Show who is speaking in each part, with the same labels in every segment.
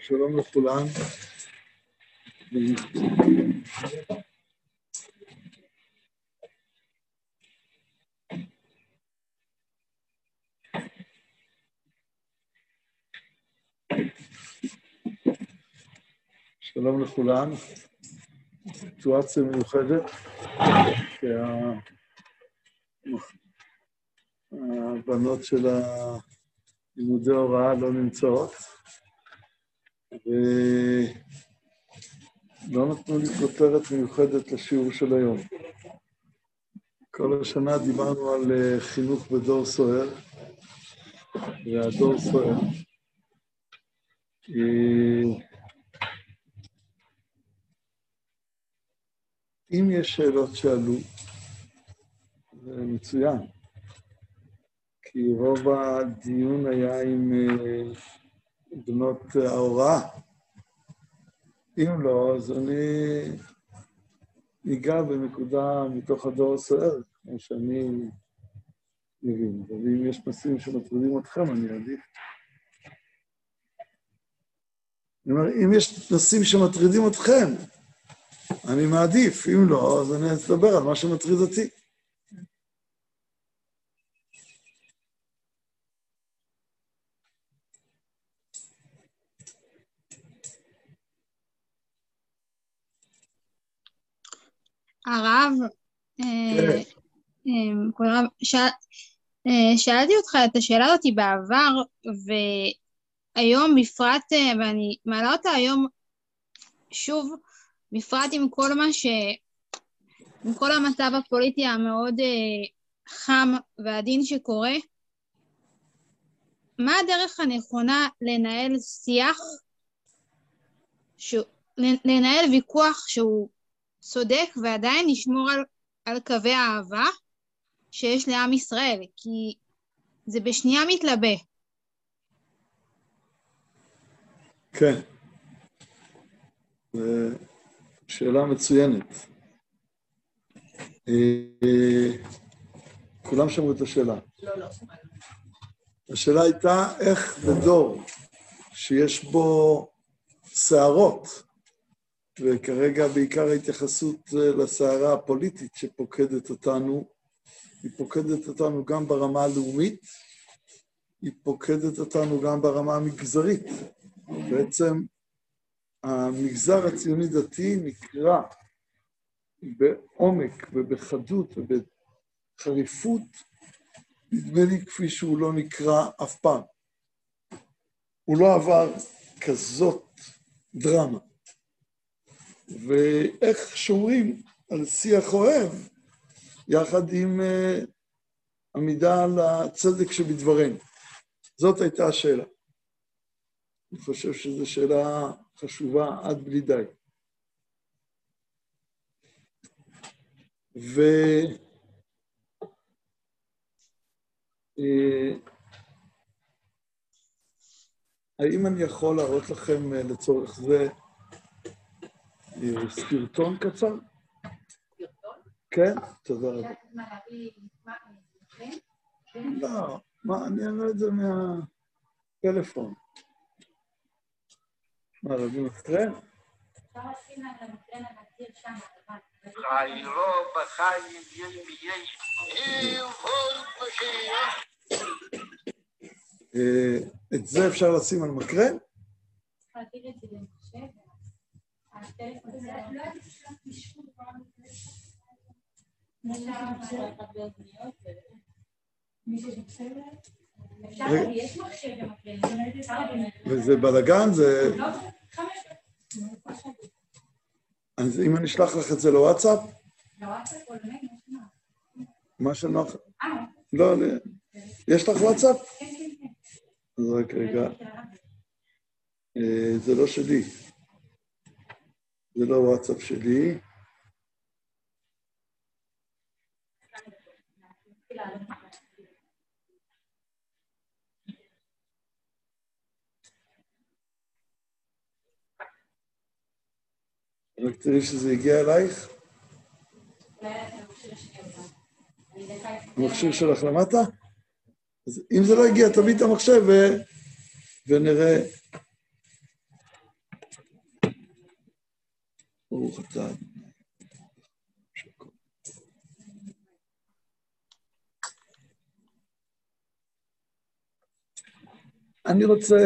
Speaker 1: שלום לכולם. שלום לכולם. סיטואציה מיוחדת, שהבנות של לימודי הוראה לא נמצאות, ולא נתנו לי כותרת מיוחדת לשיעור של היום. כל השנה דיברנו על אה, חינוך בדור סוער, והדור סוער. אה, אם יש שאלות שעלו, זה מצוין. כי רוב הדיון היה עם אה, בנות ההוראה. אם לא, אז אני ניגע בנקודה מתוך הדור הסוער, כמו שאני מבין. ואם יש נושאים שמטרידים אתכם, אני אעדיף. אני אומר, אם יש נושאים שמטרידים אתכם, אני מעדיף, אם לא, אז אני אדבר על מה שמטריד אותי.
Speaker 2: הרב, אה, אה, אה, שאלתי אותך את השאלה הזאת בעבר, והיום בפרט, ואני מעלה אותה היום שוב, בפרט עם כל מה ש... עם כל המצב הפוליטי המאוד חם ועדין שקורה, מה הדרך הנכונה לנהל שיח, ש... לנהל ויכוח שהוא צודק ועדיין נשמור על, על קווי האהבה שיש לעם ישראל, כי זה בשנייה מתלבה.
Speaker 1: כן, זו שאלה מצוינת. אה, כולם שמעו את השאלה. לא, לא השאלה הייתה איך בדור שיש בו סערות, וכרגע בעיקר ההתייחסות אה, לסערה הפוליטית שפוקדת אותנו, היא פוקדת אותנו גם ברמה הלאומית, היא פוקדת אותנו גם ברמה המגזרית. בעצם המגזר הציוני-דתי נקרא בעומק ובחדות ובחריפות, נדמה לי כפי שהוא לא נקרא אף פעם. הוא לא עבר כזאת דרמה. ואיך שומרים על שיח אוהב יחד עם uh, עמידה על הצדק שבדברנו. זאת הייתה השאלה. אני חושב שזו שאלה חשובה עד בלי די. ו... Uh, האם אני יכול להראות לכם uh, לצורך זה סרטון קצר? סרטון? כן, תודה רבה. לא, מה, אני אראה את זה מהטלפון. מה, להביא מקרן? חיירו בחיים יש, את זה אפשר לשים על מקרן? וזה בלאגן, זה... אז אם אני אשלח לך את זה לוואטסאפ? מה שנוח. לא, יש לך וואטסאפ? כן, כן, כן. רק רגע. זה לא שלי. זה לא וואטסאפ שלי. רק תראי שזה הגיע אלייך. המכשיר שלך למטה? אז אם זה לא הגיע, תביא את המחשב. ונראה ברוך אתה. אני רוצה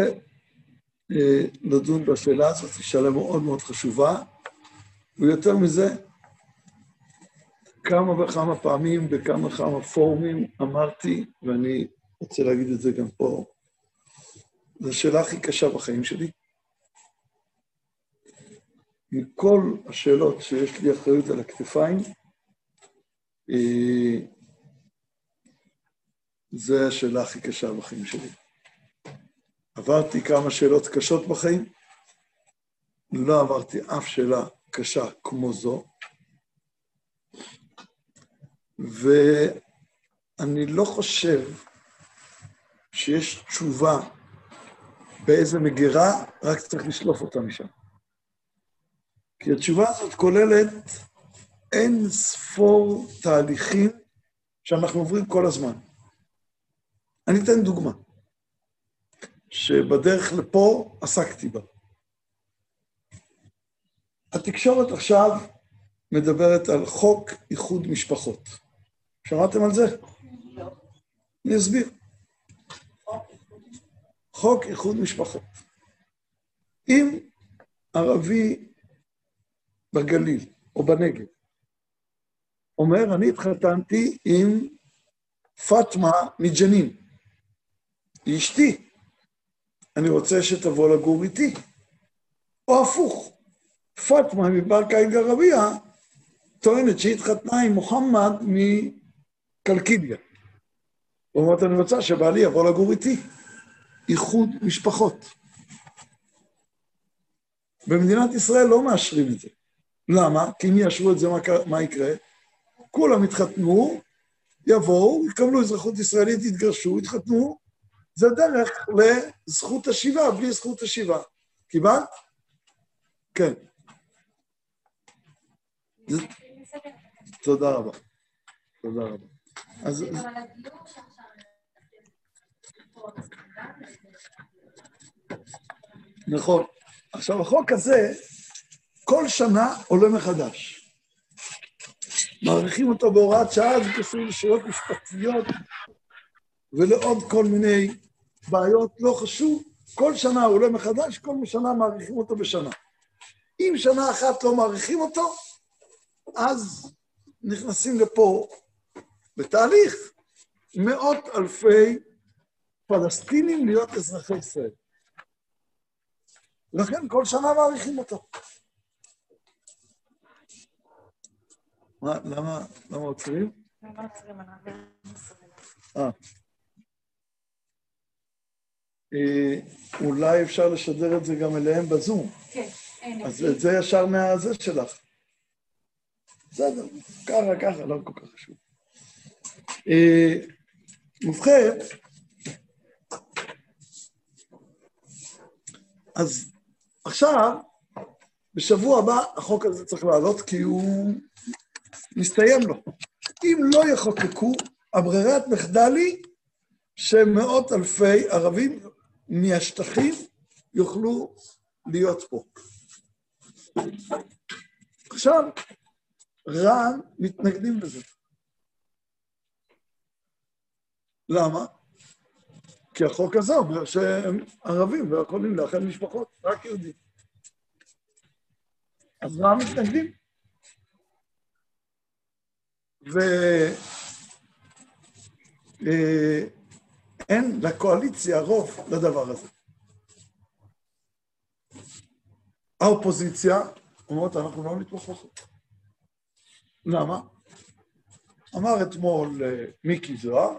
Speaker 1: אה, לדון בשאלה הזאת, היא שאלה מאוד מאוד חשובה, ויותר מזה, כמה וכמה פעמים בכמה וכמה פורומים אמרתי, ואני רוצה להגיד את זה גם פה, זו השאלה הכי קשה בחיים שלי. מכל השאלות שיש לי אחריות על הכתפיים, אה, זו השאלה הכי קשה בחיים שלי. עברתי כמה שאלות קשות בחיים, לא עברתי אף שאלה קשה כמו זו, ואני לא חושב שיש תשובה באיזה מגירה, רק צריך לשלוף אותה משם. כי התשובה הזאת כוללת אין ספור תהליכים שאנחנו עוברים כל הזמן. אני אתן דוגמה, שבדרך לפה עסקתי בה. התקשורת עכשיו מדברת על חוק איחוד משפחות. שמעתם על זה? לא. אני אסביר. חוק איחוד משפחות. אם ערבי בגליל או בנגב אומר, אני התחתנתי עם פאטמה מג'נין, היא אשתי, אני רוצה שתבוא לגור איתי. או הפוך, פאטמה מברקה אל-גרבייה טוענת שהיא התחתנה עם מוחמד מקלקיליה. אומר, אני רוצה שבעלי יבוא לגור איתי. איחוד משפחות. במדינת ישראל לא מאשרים את זה. למה? כי אם יאשרו את זה, מה, מה יקרה? כולם יתחתנו, יבואו, יקבלו אזרחות ישראלית, יתגרשו, יתחתנו. זה דרך לזכות השיבה, בלי זכות השיבה. קיבלת? כן. תודה רבה. תודה רבה. אז... נכון. עכשיו, החוק הזה, כל שנה עולה מחדש. מעריכים אותו בהוראת שעה, זה קשור לשאלות משפטיות ולעוד כל מיני בעיות, לא חשוב. כל שנה עולה מחדש, כל שנה מעריכים אותו בשנה. אם שנה אחת לא מעריכים אותו, אז נכנסים לפה בתהליך מאות אלפי פלסטינים להיות אזרחי ישראל. לכן כל שנה מעריכים אותו. מה, למה, למה עוצרים? אה. אה. אולי אפשר לשדר את זה גם אליהם בזום. כן, אין. אז את זה ישר מהזה שלך. בסדר, ככה, ככה, לא כל כך חשוב. אה, ובכן, אז עכשיו, בשבוע הבא החוק הזה צריך לעלות כי הוא מסתיים לו. אם לא יחוקקו, הברירת מחדל היא שמאות אלפי ערבים מהשטחים יוכלו להיות פה. עכשיו, רע"מ מתנגדים לזה. למה? כי החוק הזה אומר שהם ערבים לא יכולים לאחד משפחות, רק יהודים. אז מה מתנגדים? ואין לקואליציה רוב לדבר הזה. האופוזיציה אומרת, אנחנו לא נתמוך בחוק. למה? אמר אתמול אה, מיקי זוהר,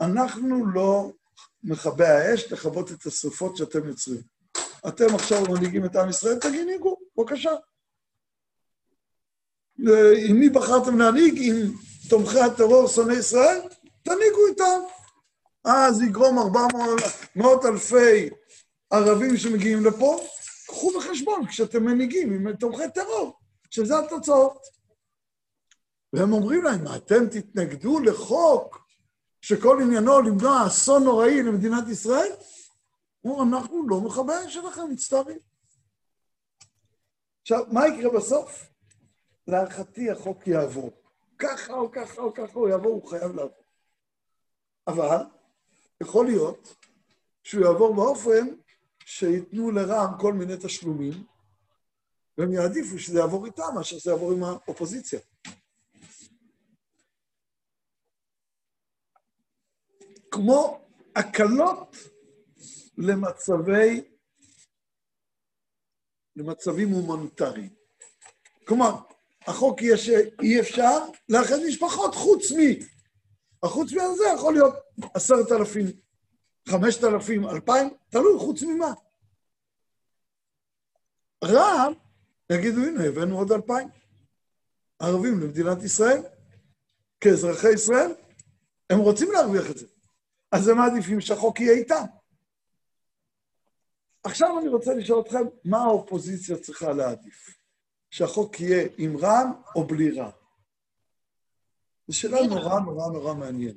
Speaker 1: אנחנו לא מכבי האש לכבות את השרפות שאתם יוצרים. אתם עכשיו מנהיגים את עם ישראל, תגידו, בבקשה. עם מי בחרתם להנהיג? עם תומכי הטרור שונאי ישראל? תנהיגו איתם. אז יגרום ארבע מאות אלפי ערבים שמגיעים לפה, קחו בחשבון כשאתם מנהיגים עם תומכי טרור, שזה התוצאות. והם אומרים להם, אתם תתנגדו לחוק שכל עניינו למנוע אסון נוראי למדינת ישראל? הוא, אנחנו לא מכבי שלכם, מצטערים. עכשיו, מה יקרה בסוף? להערכתי החוק יעבור. ככה או ככה או ככה הוא יעבור, הוא חייב לעבור. אבל יכול להיות שהוא יעבור באופן שייתנו לרע"מ כל מיני תשלומים, והם יעדיפו שזה יעבור איתם מאשר שזה יעבור עם האופוזיציה. כמו הקלות למצבי, למצבים הומניטריים. כלומר, החוק יהיה שאי אפשר לאחד משפחות חוץ מ... החוץ מזה יכול להיות עשרת אלפים, חמשת אלפים, אלפיים, תלוי חוץ ממה. רע"מ יגידו, הנה, הבאנו עוד אלפיים ערבים למדינת ישראל, כאזרחי ישראל, הם רוצים להרוויח את זה. אז הם מעדיפים שהחוק יהיה איתם. עכשיו אני רוצה לשאול אתכם, מה האופוזיציה צריכה להעדיף? שהחוק יהיה עם רע"מ או בלי רע"מ? זו שאלה נורא נורא נורא מעניינת.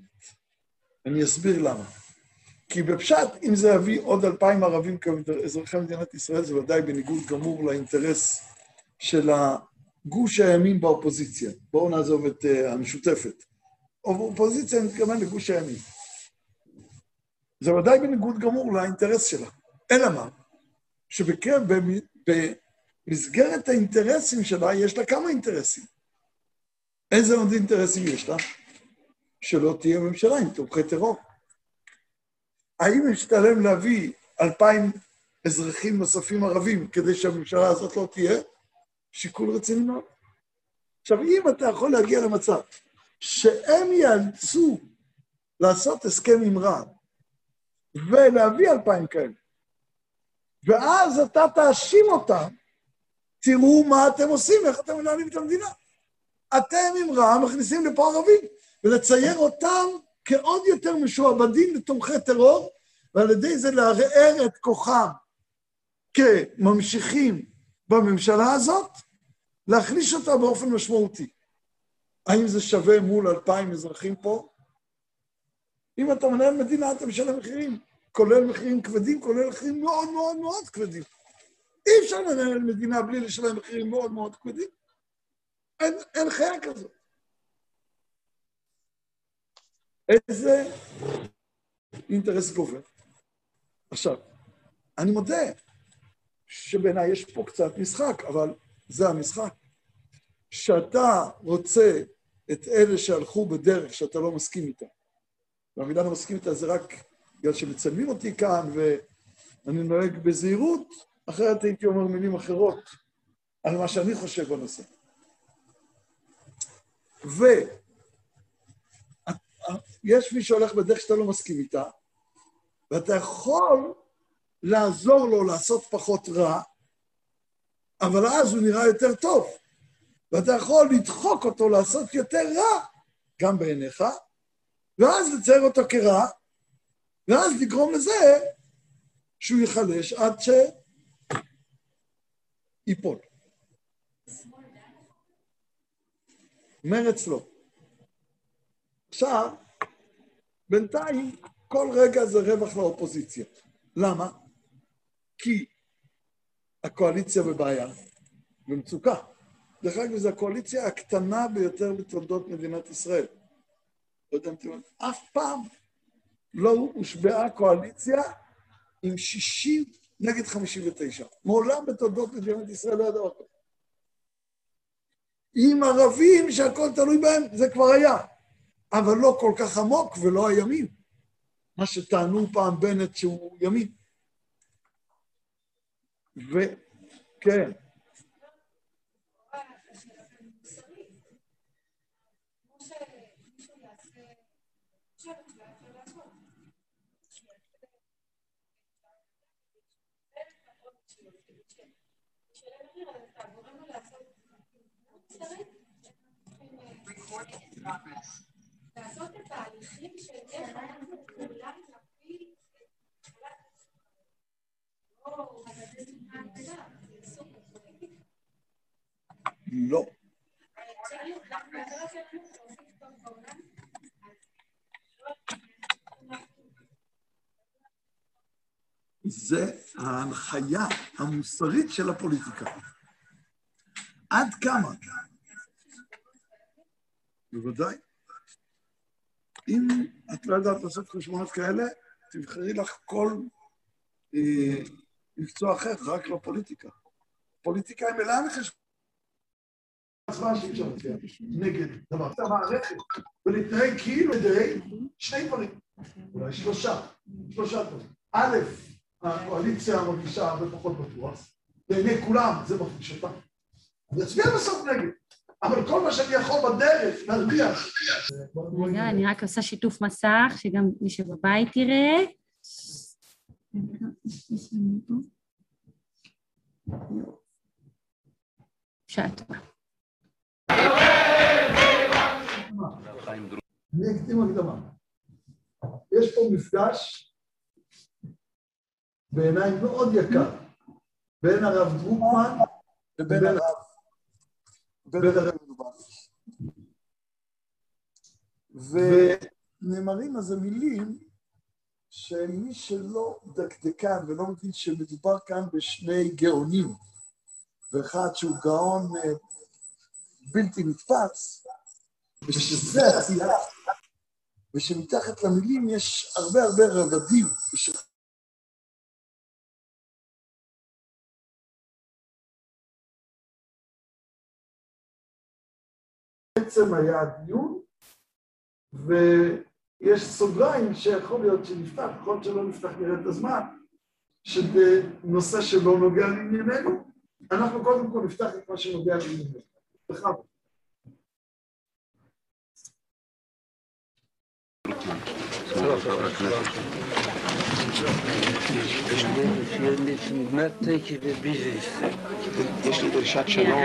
Speaker 1: אני אסביר למה. כי בפשט, אם זה יביא עוד אלפיים ערבים כאזרחי מדינת ישראל, זה ודאי בניגוד גמור לאינטרס של הגוש הימין באופוזיציה. בואו נעזוב את uh, המשותפת. אופוזיציה, אני מתכוון לגוש הימין. זה ודאי בניגוד גמור לאינטרס שלה. אלא מה? שבמסגרת האינטרסים שלה, יש לה כמה אינטרסים. איזה עוד אינטרסים יש לה? שלא תהיה ממשלה עם תומכי טרור. האם משתלם להביא אלפיים אזרחים נוספים ערבים כדי שהממשלה הזאת לא תהיה? שיקול רציני מאוד. עכשיו, אם אתה יכול להגיע למצב שהם יאלצו לעשות הסכם עם רע"מ ולהביא אלפיים כאלה, ואז אתה תאשים אותם, תראו מה אתם עושים, איך אתם מנהלים את המדינה. אתם עם רע"מ מכניסים לפה ערבים, ולצייר אותם כעוד יותר משועבדים לתומכי טרור, ועל ידי זה לערער את כוחם כממשיכים בממשלה הזאת, להחליש אותה באופן משמעותי. האם זה שווה מול אלפיים אזרחים פה? אם אתה מנהל מדינה, אתה משלם מחירים, כולל מחירים כבדים, כולל מחירים מאוד מאוד מאוד כבדים. אי אפשר לנהל מדינה בלי לשלם מחירים מאוד מאוד כבדים. אין, אין חיה כזאת. איזה אינטרס גובר. עכשיו, אני מודה שבעיניי יש פה קצת משחק, אבל זה המשחק. שאתה רוצה את אלה שהלכו בדרך שאתה לא מסכים איתה. והמילה לא מסכים איתה זה רק בגלל שמצלמים אותי כאן ואני נוהג בזהירות, אחרת הייתי אומר מילים אחרות על מה שאני חושב בנושא. ויש מי שהולך בדרך שאתה לא מסכים איתה, ואתה יכול לעזור לו לעשות פחות רע, אבל אז הוא נראה יותר טוב. ואתה יכול לדחוק אותו לעשות יותר רע, גם בעיניך, ואז לצייר אותו כרע, ואז לגרום לזה שהוא ייחלש עד שייפול. מרץ לא. עכשיו, בינתיים כל רגע זה רווח לאופוזיציה. למה? כי הקואליציה בבעיה, במצוקה. דרך אגב, זו הקואליציה הקטנה ביותר בתולדות מדינת ישראל. לא יודע אם אתם יודעים, אף פעם לא הושבעה קואליציה עם 60 נגד 59. מעולם בתולדות מדינת ישראל לא היה דבר כזה. עם ערבים שהכל תלוי בהם, זה כבר היה. אבל לא כל כך עמוק ולא הימין. מה שטענו פעם בנט שהוא ימין. וכן. לעשות את ההליכים של איך אנחנו אולי נפיל לא. זה ההנחיה המוסרית של הפוליטיקה. עד כמה בוודאי. אם את לא יודעת לעשות חשבונות כאלה, תבחרי לך כל אה, מקצוע אחר, רק לא פוליטיקה. פוליטיקה היא מלאה להצביע נגד דבר. את המערכת, ולהתנהג כאילו ידי שני דברים, אולי שלושה, שלושה דברים. א', הקואליציה מרגישה הרבה פחות בטוח, בעיני כולם זה מרגיש אותה. אני אצביע בסוף נגד, אבל כל מה שאני יכול בדרך להרוויח.
Speaker 3: רגע, אני רק עושה שיתוף מסך, שגם מי שבבית יראה.
Speaker 1: אני אקדים הקדמה. יש פה מפגש בעיניי מאוד יקר בין הרב דרוקמן ובין הרב ובין הרב מדובריץ'. ונאמרים אז המילים שמי שלא דקדקן ולא מבין שמדובר כאן בשני גאונים, ואחד שהוא גאון בלתי נתפס, ושזה עשייה, ושמתחת למילים יש הרבה הרבה רבדים. בעצם היה הדיון, ויש סוגריים שיכול להיות שנפתח, יכול להיות שלא נפתח נראה את הזמן, שבנושא שלא נוגע לענייננו, אנחנו קודם כל נפתח את מה שנוגע לענייננו. בכבוד.
Speaker 4: יש לי דרישת שלום.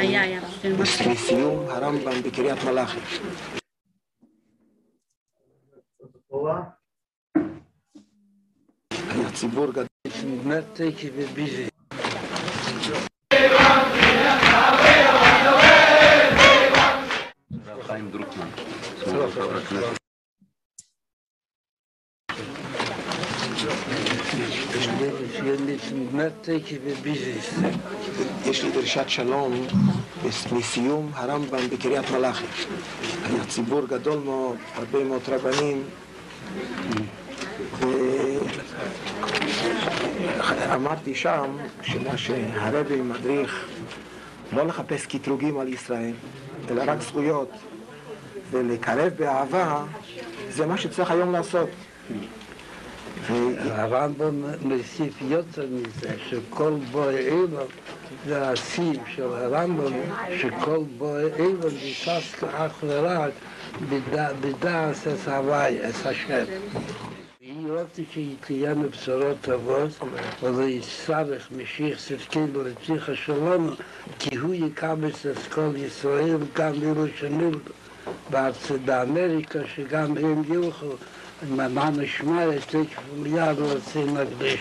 Speaker 4: לסיום הרמב"ם בקריית מלאכי.
Speaker 1: תורה,
Speaker 4: היה ציבור גדול.
Speaker 5: חיים דרוקמן.
Speaker 4: יש לי דרישת שלום לסיום הרמב"ם בקריית מלאכי. היה ציבור גדול מאוד, הרבה מאוד רבנים. ואמרתי שם שמה שהרבי מדריך לא לחפש קטרוגים על ישראל, אלא רק זכויות, ולקרב באהבה, זה מה שצריך היום לעשות.
Speaker 6: הרמב"ם מוסיף יותר מזה, שכל בורא אילון זה הסיב של הרמב"ם, שכל בורא אילון נתפס אך ורק בדעת את הוואי, את השם. היא רוצה שתהיה בשורות טובות, ולא יצטרך משיח צדקנו לצליח השלום, כי הוא יקבץ את כל ישראל, גם אלו שנולדו באמריקה, שגם הם ילכו. מה נשמע תכף מיד רוצים להקדיש.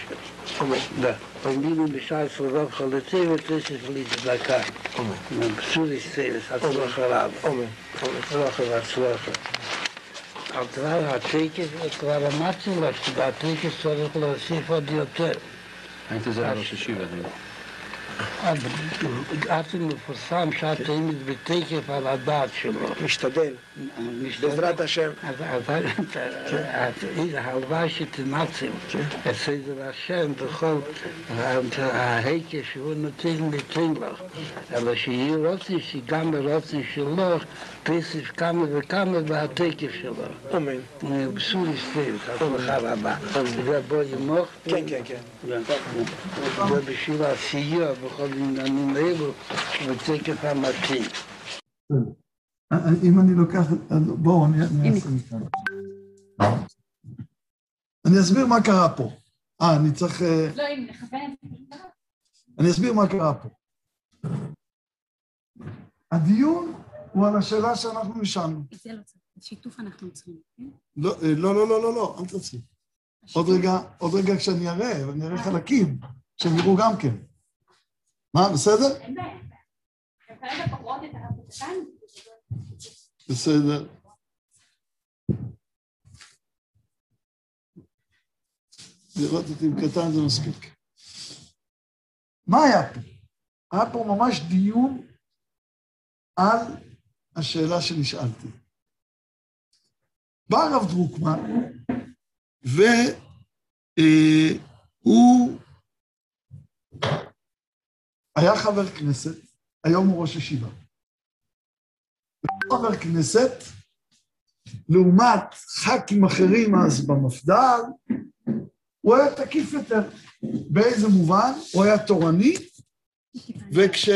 Speaker 6: Да. Помимо мешается ров халицева, тысяч лит здака. Псури стелес, от слаха раб. Слаха в слаха. А това הצ'קס, כבר אמרתי לה שבהצ'קס צריך להוסיף עוד יותר.
Speaker 5: היית זה על ראש השיבה,
Speaker 6: עד מפורסם שאת תמיד בתקף על הדעת שלו.
Speaker 4: משתדל, בעזרת השם.
Speaker 6: הלוואי שתנצל את סדר השם בכל ההיקש שהוא נותן ניתן לך, אלא שיהיה רוצן שגם ברוצן שלך תוסיף כמה וכמה בהתקף שלו.
Speaker 4: אמן.
Speaker 6: בסור הסתיר, הצלחה רבה. זה בוא ימוך.
Speaker 4: כן, כן, כן.
Speaker 6: זה בשביל הסיוע בכל עניינים אלו, בתקף המתאים.
Speaker 1: אם אני לוקח, בואו, אני אעשה מכאן. אני אסביר מה קרה פה. אה, אני צריך...
Speaker 3: לא, אם נכוון.
Speaker 1: אני אסביר מה קרה פה. הדיון הוא על השאלה שאנחנו נשאלנו.
Speaker 3: זה לא צריך. שיתוף אנחנו צריכים, כן?
Speaker 1: לא, לא, לא, לא, לא, לא, אל תעשי. עוד רגע, עוד רגע כשאני אראה, ואני אראה חלקים, שהם יראו גם כן. מה, בסדר?
Speaker 3: אין בעיה. כרגע פחות את הקטן.
Speaker 1: בסדר. לראות אותי עם קטן זה מספיק. מה היה פה? היה פה ממש דיון על השאלה שנשאלתי. בא הרב דרוקמן, והוא היה חבר כנסת, היום הוא ראש ישיבה. חבר כנסת, לעומת ח"כים אחרים אז במפד"ל, הוא היה תקיף יותר. באיזה מובן? הוא היה תורני, וכש...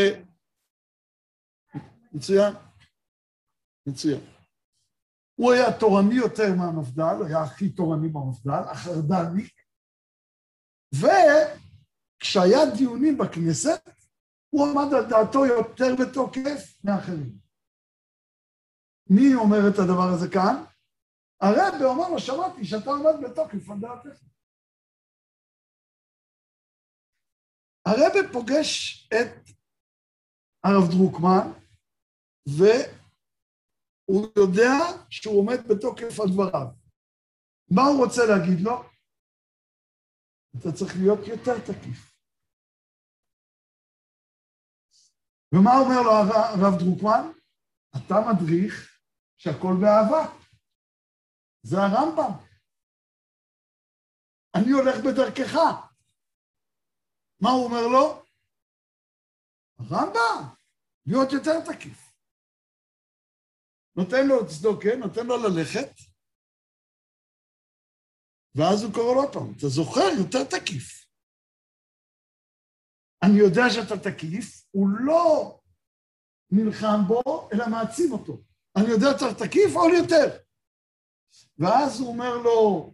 Speaker 1: מצוין, מצוין. הוא היה תורני יותר מהמפד"ל, היה הכי תורני במפד"ל, החרד"לניק, וכשהיה דיונים בכנסת, הוא עמד על דעתו יותר בתוקף מאחרים. מי אומר את הדבר הזה כאן? הרב אומר לו, שמעתי שאתה עומד בתוקף על דעתך. הרב פוגש את הרב דרוקמן, והוא יודע שהוא עומד בתוקף על דבריו. מה הוא רוצה להגיד לו? אתה צריך להיות יותר תקיף. ומה אומר לו הרב דרוקמן? אתה מדריך שהכל באהבה. זה הרמב"ם. אני הולך בדרכך. מה הוא אומר לו? הרמב"ם, להיות יותר תקיף. נותן לו צדוקה, נותן לו ללכת, ואז הוא קורא לו עוד פעם, אתה זוכר, יותר תקיף. אני יודע שאתה תקיף, הוא לא נלחם בו, אלא מעצים אותו. אני יודע שאתה תקיף, עוד יותר. ואז הוא אומר לו,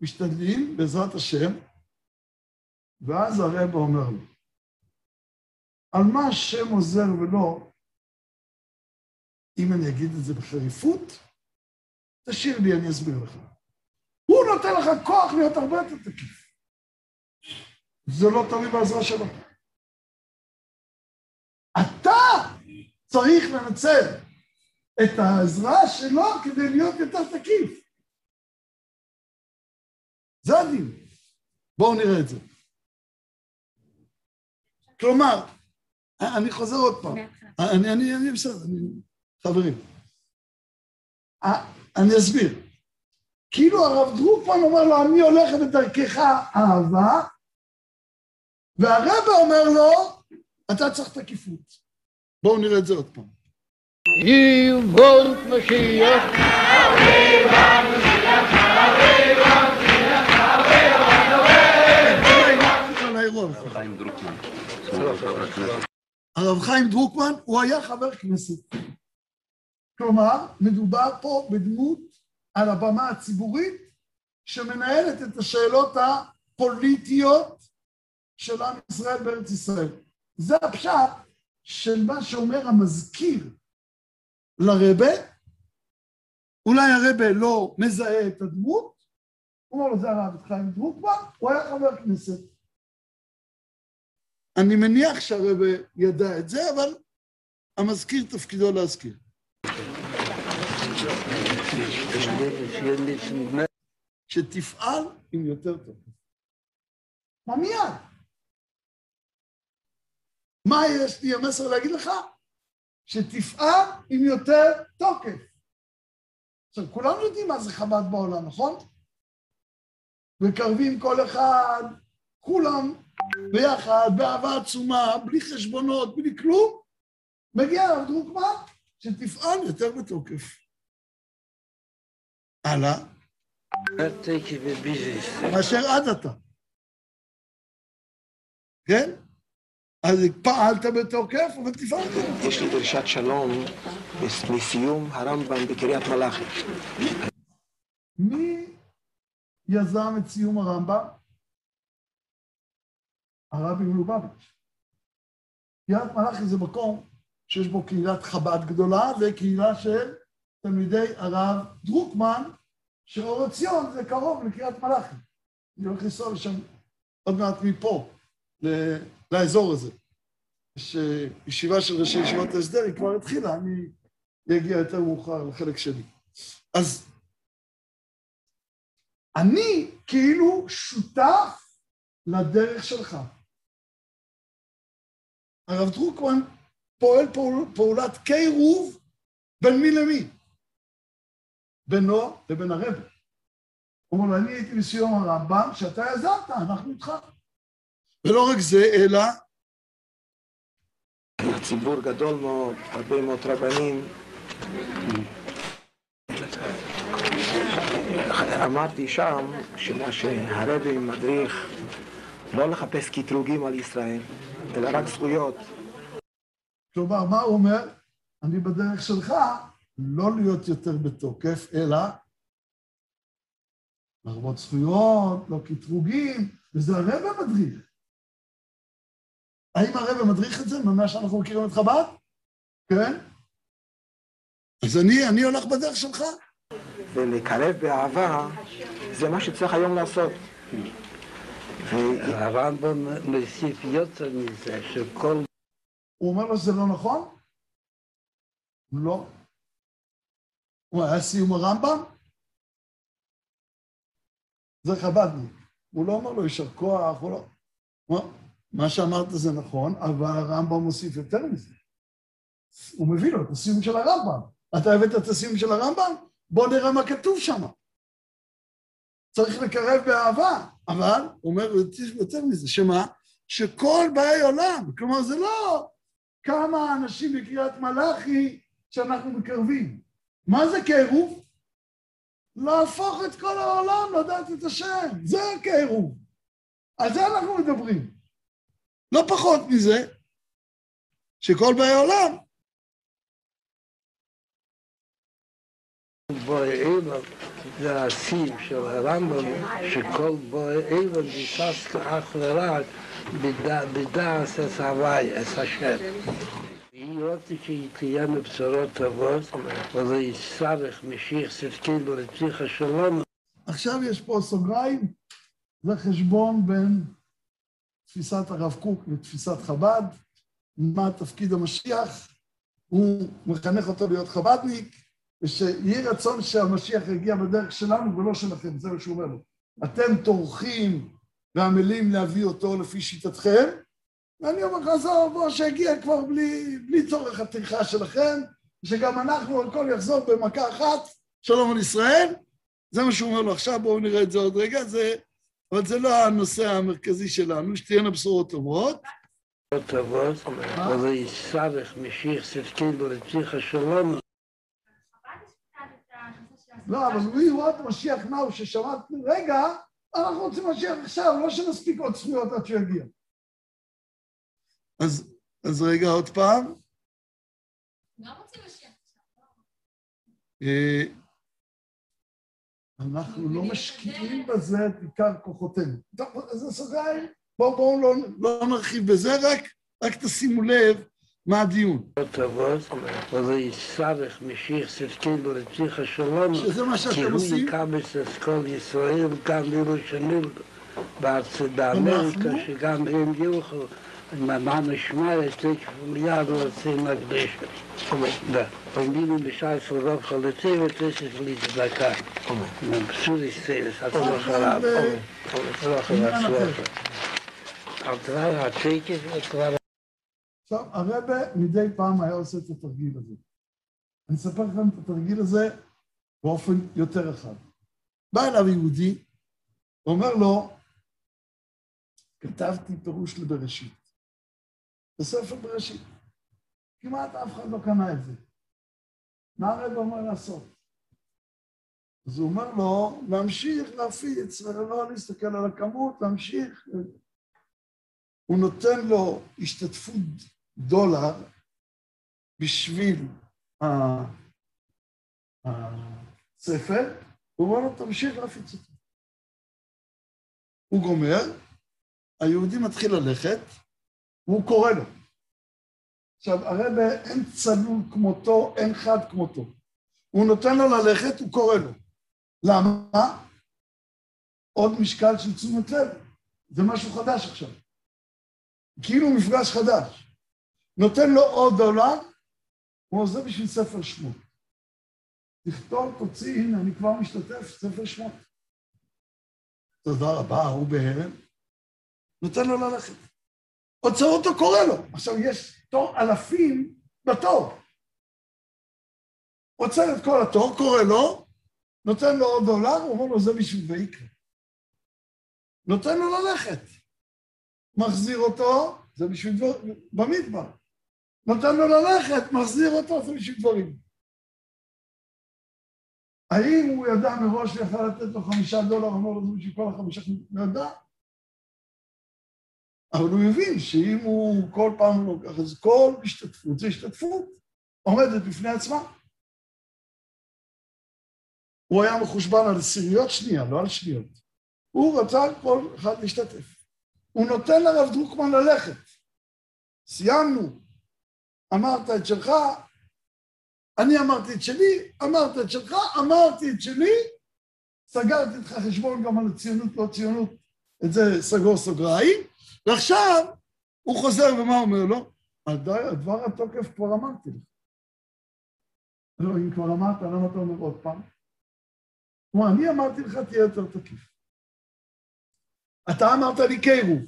Speaker 1: משתדלים, בעזרת השם, ואז הרב אומר לו, על מה השם עוזר ולא, אם אני אגיד את זה בחריפות, תשאיר לי, אני אסביר לך. הוא נותן לך כוח להיות הרבה יותר תקיף. זה לא תלוי בעזרה שלו. אתה צריך לנצל את העזרה שלו כדי להיות יותר תקיף. זה הדין. בואו נראה את זה. כלומר, אני חוזר עוד פעם. אני, אני, אני בסדר, אני, חברים. אני אסביר. כאילו הרב דרוקמן אומר לו, אני הולך בדרכך אהבה, והרבא אומר לו, אתה צריך תקיפות. בואו נראה את זה עוד פעם.
Speaker 6: משיח.
Speaker 1: הרב חיים דרוקמן הוא היה חבר כנסת. כלומר, מדובר פה בדמות על הבמה הציבורית שמנהלת את השאלות הפוליטיות של עם ישראל בארץ ישראל. זה הפשט של מה שאומר המזכיר לרבה, אולי הרבה לא מזהה את הדמות, הוא אומר לו זה הרב חיים דרוקמן, הוא היה חבר כנסת. אני מניח שהרבה ידע את זה, אבל המזכיר תפקידו להזכיר. שתפעל עם יותר טוב. מה מיד? מה יש לי המסר להגיד לך? שתפעל עם יותר תוקף. עכשיו, כולנו יודעים מה זה חב"ד בעולם, נכון? מקרבים כל אחד, כולם ביחד, באהבה עצומה, בלי חשבונות, בלי כלום, מגיע הרב דרוקמן, שתפעל יותר בתוקף. הלאה. מאשר עד עתה. כן? אז פעלת בתוקף, אבל תפעלת.
Speaker 4: יש לי דרישת שלום מסיום הרמב"ם בקריית מלאכי.
Speaker 1: מי יזם את סיום הרמב"ם? הרבי מלובביץ'. קריית מלאכי זה מקום שיש בו קהילת חב"ד גדולה וקהילה של תלמידי הרב דרוקמן, שאור עציון זה קרוב לקריית מלאכי. אני הולך לנסוע לשם עוד מעט מפה, לאזור הזה. יש ישיבה של ראשי ישיבות ההסדר, היא כבר התחילה, אני אגיע יותר מאוחר לחלק שלי. אז אני כאילו שותף לדרך שלך. הרב דרוקמן פועל פעול, פעולת קירוב בין מי למי. בינו לבין הרב. הוא אומר אני הייתי בסיום הרמב"ם, שאתה יזמת, אנחנו איתך. ולא רק זה, אלא
Speaker 4: ציבור גדול מאוד, הרבה מאוד רבנים. אמרתי שם שמה שהרבי מדריך לא לחפש קטרוגים על ישראל, אלא רק זכויות.
Speaker 1: כלומר, מה הוא אומר? אני בדרך שלך לא להיות יותר בתוקף, אלא להרבות זכויות, לא קטרוגים, וזה הרב המדריך. האם הרב מדריך את זה ממה שאנחנו מכירים את חב"ד? כן? אז אני, אני הולך בדרך שלך.
Speaker 4: ולקרב באהבה, זה מה שצריך היום לעשות.
Speaker 6: הרמב"ם מוסיף יותר מזה, שכל...
Speaker 1: הוא אומר לו שזה לא נכון? לא. הוא היה סיום הרמב"ם? זה חב"דניק. הוא לא אומר לו יישר כוח, הוא לא... מה שאמרת זה נכון, אבל הרמב"ם מוסיף יותר מזה. הוא מביא לו את הסיום של הרמב"ם. אתה הבאת את הסיום של הרמב"ם? בוא נראה מה כתוב שם. צריך לקרב באהבה, אבל, הוא אומר יותר מזה, שמה? שכל באי עולם, כלומר זה לא כמה אנשים בקריאת מלאכי שאנחנו מקרבים. מה זה קירוב? להפוך את כל העולם לדעת את השם, זה הקירוב. על זה אנחנו מדברים. לא פחות מזה, שכל באי עולם
Speaker 6: בואי אילן זה השיא של הרמב"ם, שכל בואי אילן ניסס אך ורק בדעת את הוואי, את השם. היא רוצה שתהיה בשורות טובות, וזה יצטרך משיח צדקנו לצליח השלום.
Speaker 1: עכשיו יש פה סוגריים, זה חשבון בין תפיסת הרב קוק ותפיסת חב"ד, מה תפקיד המשיח, הוא מחנך אותו להיות חב"דניק, ושיהי רצון שהמשיח יגיע בדרך שלנו ולא שלכם, זה מה שהוא אומר לו. אתם טורחים ועמלים להביא אותו לפי שיטתכם, ואני אומר לך, עזוב, בוא, שיגיע כבר בלי, בלי צורך הטרחה שלכם, שגם אנחנו, הכל יחזור במכה אחת, שלום על ישראל. זה מה שהוא אומר לו עכשיו, בואו נראה את זה עוד רגע, זה, אבל זה לא הנושא המרכזי שלנו, שתהיינה בשורות טובות.
Speaker 6: טובות, וזה יצטרך משיח צדקנו לצליח השלום.
Speaker 1: לא, אבל הוא יראות משיח נאו ששמעת, רגע, אנחנו רוצים משיח עכשיו, לא שנספיק עוד זכויות עד שהוא יגיע. אז, אז רגע, עוד פעם. אה, אנחנו לא משקיעים בזה את עיקר כוחותינו. טוב, זה סוגריים, בואו בואו לא, לא נרחיב בזה, רק, רק תשימו לב מה הדיון.
Speaker 6: טובות, וזה יצטרך משיח צדקנו לצליח השלום,
Speaker 1: שזה מה שאתם
Speaker 6: כי הוא
Speaker 1: עושים.
Speaker 6: יקבץ את כל ישראל, גם אלו שנולדו בארצות באמריקה,
Speaker 1: אנחנו?
Speaker 6: שגם הם יוכלו. מה נשמע תכף מיד רוצים להקדש. Да. Помимо בשעה סורוב חלוצי ותשת להצדקה. פסול יסטרס, עד לא חרב. לא חרב סלוחה. על דבר הצ'קת וכבר...
Speaker 1: עכשיו, הרבה מדי פעם היה עושה את התרגיל הזה. אני אספר לכם את התרגיל הזה באופן יותר רחב. בא אליו יהודי, ואומר לו, כתבתי פירוש לבראשית. בספר בראשית. כמעט אף אחד לא קנה את זה. מה הרב אומר לעשות? אז הוא אומר לו, להמשיך להפיץ, ולא להסתכל על הכמות, להמשיך. הוא נותן לו השתתפות דולר בשביל הספר, הוא אומר לו, תמשיך להפיץ אותו. הוא גומר, היהודי מתחיל ללכת, והוא קורא לו. עכשיו, הרב אין צלול כמותו, אין חד כמותו. הוא נותן לו ללכת, הוא קורא לו. למה? עוד משקל של תשומת לב. זה משהו חדש עכשיו. כאילו מפגש חדש. נותן לו עוד דולר, הוא עוזר בשביל ספר שמות. תכתוב, תוציא, הנה, אני כבר משתתף, ספר שמות. תודה רבה, הוא בהרם. נותן לו ללכת. עוצר אותו, קורא לו. עכשיו, יש תור אלפים בתור. עוצר את כל התור, קורא לו, נותן לו עוד דולר, הוא אומר לו, זה בשביל ויקרא. נותן לו ללכת. מחזיר אותו, זה בשביל דבר, במדבר. נותן לו ללכת, מחזיר אותו, זה בשביל דברים. האם הוא ידע מראש שיכול לתת לו חמישה דולר, אמר לו בשביל כל החמישה, הוא ידע. אבל הוא הבין שאם הוא כל פעם לוקח, אז כל השתתפות זה השתתפות עומדת בפני עצמה. הוא היה מחושבן על עשיריות שנייה, לא על שניות. הוא רצה כל אחד להשתתף. הוא נותן לרב דרוקמן ללכת. סיימנו. אמרת את שלך, אני אמרתי את שלי, אמרת את שלך, אמרתי את שלי, סגרתי איתך חשבון גם על הציונות, לא ציונות, את זה סגור סוגריים, ועכשיו הוא חוזר ומה אומר לו? על דבר התוקף כבר אמרתי לך. לא, אם כבר אמרת, למה אתה אומר עוד פעם? כלומר, אני אמרתי לך, תהיה יותר תקיף. אתה אמרת לי קירוב,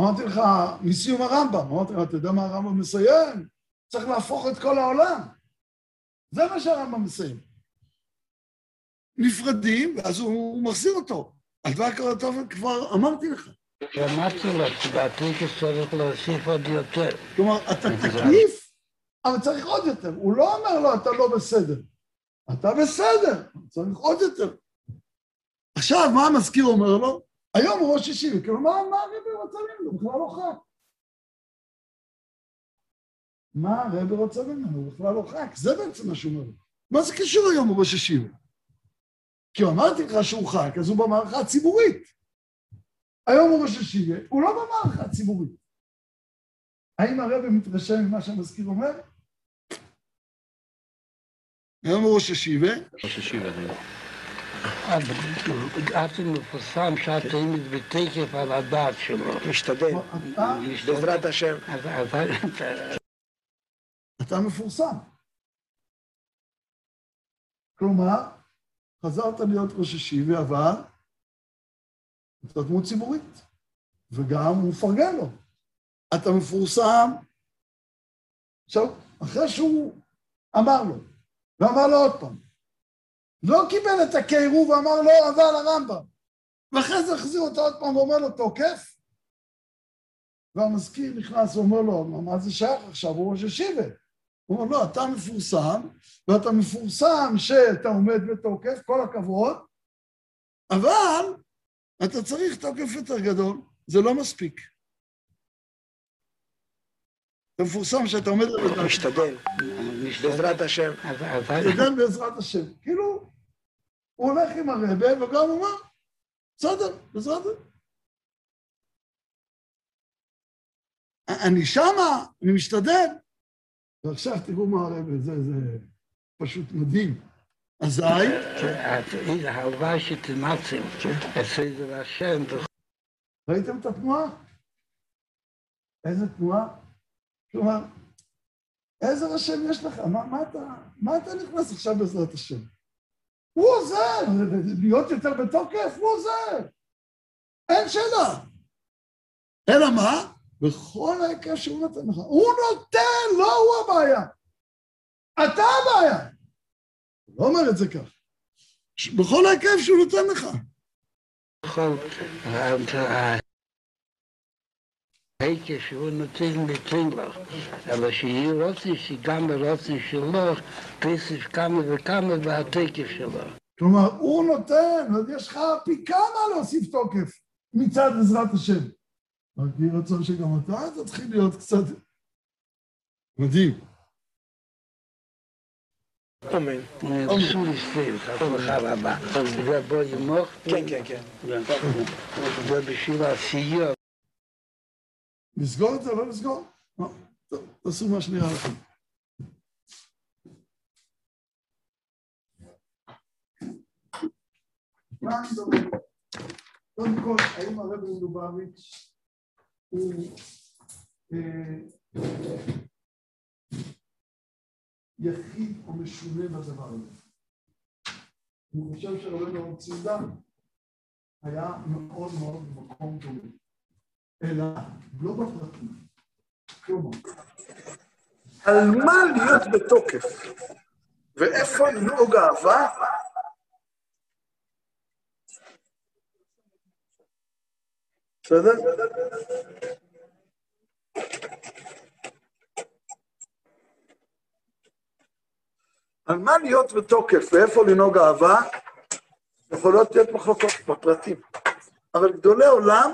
Speaker 1: אמרתי לך, מסיום הרמב"ם, אמרתי לך, אתה יודע מה הרמב"ם מסיים? צריך להפוך את כל העולם. זה מה שהרמב"ם מסיים. נפרדים, ואז הוא מחזיר אותו. על דבר כל הטוב כבר אמרתי לך.
Speaker 6: אמרתי לו, בטקס צריך להוסיף עוד יותר.
Speaker 1: כלומר, אתה תקיף, אבל צריך עוד יותר. הוא לא אומר לו, אתה לא בסדר. אתה בסדר, צריך עוד יותר. עכשיו, מה המזכיר אומר לו? היום הוא ראש ישיבה, כאילו, מה, הרבי רוצה ממנו? הוא בכלל לא חג. מה הרבי רוצה ממנו? הוא בכלל לא חג. זה בעצם מה שהוא אומר. מה זה קשור היום הוא ראש ישיבה? כי אמרתי לך שהוא חג, אז הוא במערכה הציבורית. היום הוא ראש ישיבה, הוא לא במערכה הציבורית. האם הרבי מתרשם ממה שהמזכיר אומר? היום הוא ראש ישיבה.
Speaker 5: ראש ישיבה, זה.
Speaker 6: עד מפורסם שהתאים בתקף על הדעת שלו.
Speaker 4: משתדל, בעזרת השם.
Speaker 1: אתה מפורסם. כלומר, חזרת להיות ראש ישיבה, אבל אתה דמות ציבורית, וגם הוא מפרגן לו. אתה מפורסם. עכשיו, אחרי שהוא אמר לו, ואמר לו עוד פעם, לא קיבל את הקירוב ואמר לו, אבל הרמב"ם. ואחרי זה החזיר אותו עוד פעם ואומר לו, תוקף? והמזכיר נכנס ואומר לו, "מה- מה זה שייך עכשיו? הוא ראש ישיבה. הוא אומר, לא, אתה מפורסם, ואתה מפורסם שאתה עומד בתוקף, כל הכבוד, אבל אתה צריך תוקף יותר גדול, זה לא מספיק. אתה מפורסם שאתה עומד
Speaker 4: משתדל, בעזרת השם.
Speaker 6: אז- אז-
Speaker 1: תדל בעזרת השם. כאילו, הוא הולך עם הרבה וגם הוא אומר, בסדר, בעזרת השם. אני שמה, אני משתדל. ועכשיו תראו מה הרבה, זה, זה פשוט מדהים. אזי,
Speaker 6: אז הלוואי שתמצם את סדר השם
Speaker 1: ראיתם את התנועה? איזה תנועה? כלומר, איזה השם יש לך? מה, מה, אתה, מה אתה נכנס עכשיו בעזרת השם? הוא עוזר, להיות יותר בתוקף, הוא עוזר. אין שאלה. אלא מה? בכל ההיקף שהוא נותן לך. הוא נותן, לא הוא הבעיה. אתה הבעיה. הוא לא אומר את זה כך. בכל ההיקף שהוא נותן לך.
Speaker 6: בכל ההיקף שהוא נותן ניתן לך, אלא שיהיה רוצן שגם ברוצן שלו כסף כמה וכמה בהתקף שלו.
Speaker 1: כלומר, הוא נותן, אז יש לך פי כמה להוסיף תוקף מצד עזרת השם. רק יהי רצון שגם אתה תתחיל להיות קצת... מדהים.
Speaker 4: אמן.
Speaker 6: רצו לסתיר, הצלחה רבה. זה בוא ימוך.
Speaker 4: כן, כן, כן.
Speaker 6: זה בשביל העשייה.
Speaker 1: לסגור את זה, לא לסגור? לא. טוב, תעשו מה שנראה לכם. קודם כל, האם הרב מלובביץ' הוא אה, יחיד או משונה בדבר הזה? אני חושב שרבנו הרב ציודה היה מאוד מאוד במקום דומה. אלא לא בפרטים. כלומר,
Speaker 7: על מה להיות בתוקף ואיפה לנהוג אהבה,
Speaker 1: בסדר? על מה להיות בתוקף ואיפה לנהוג אהבה, יכולות להיות מחלוקות בפרטים. אבל גדולי עולם,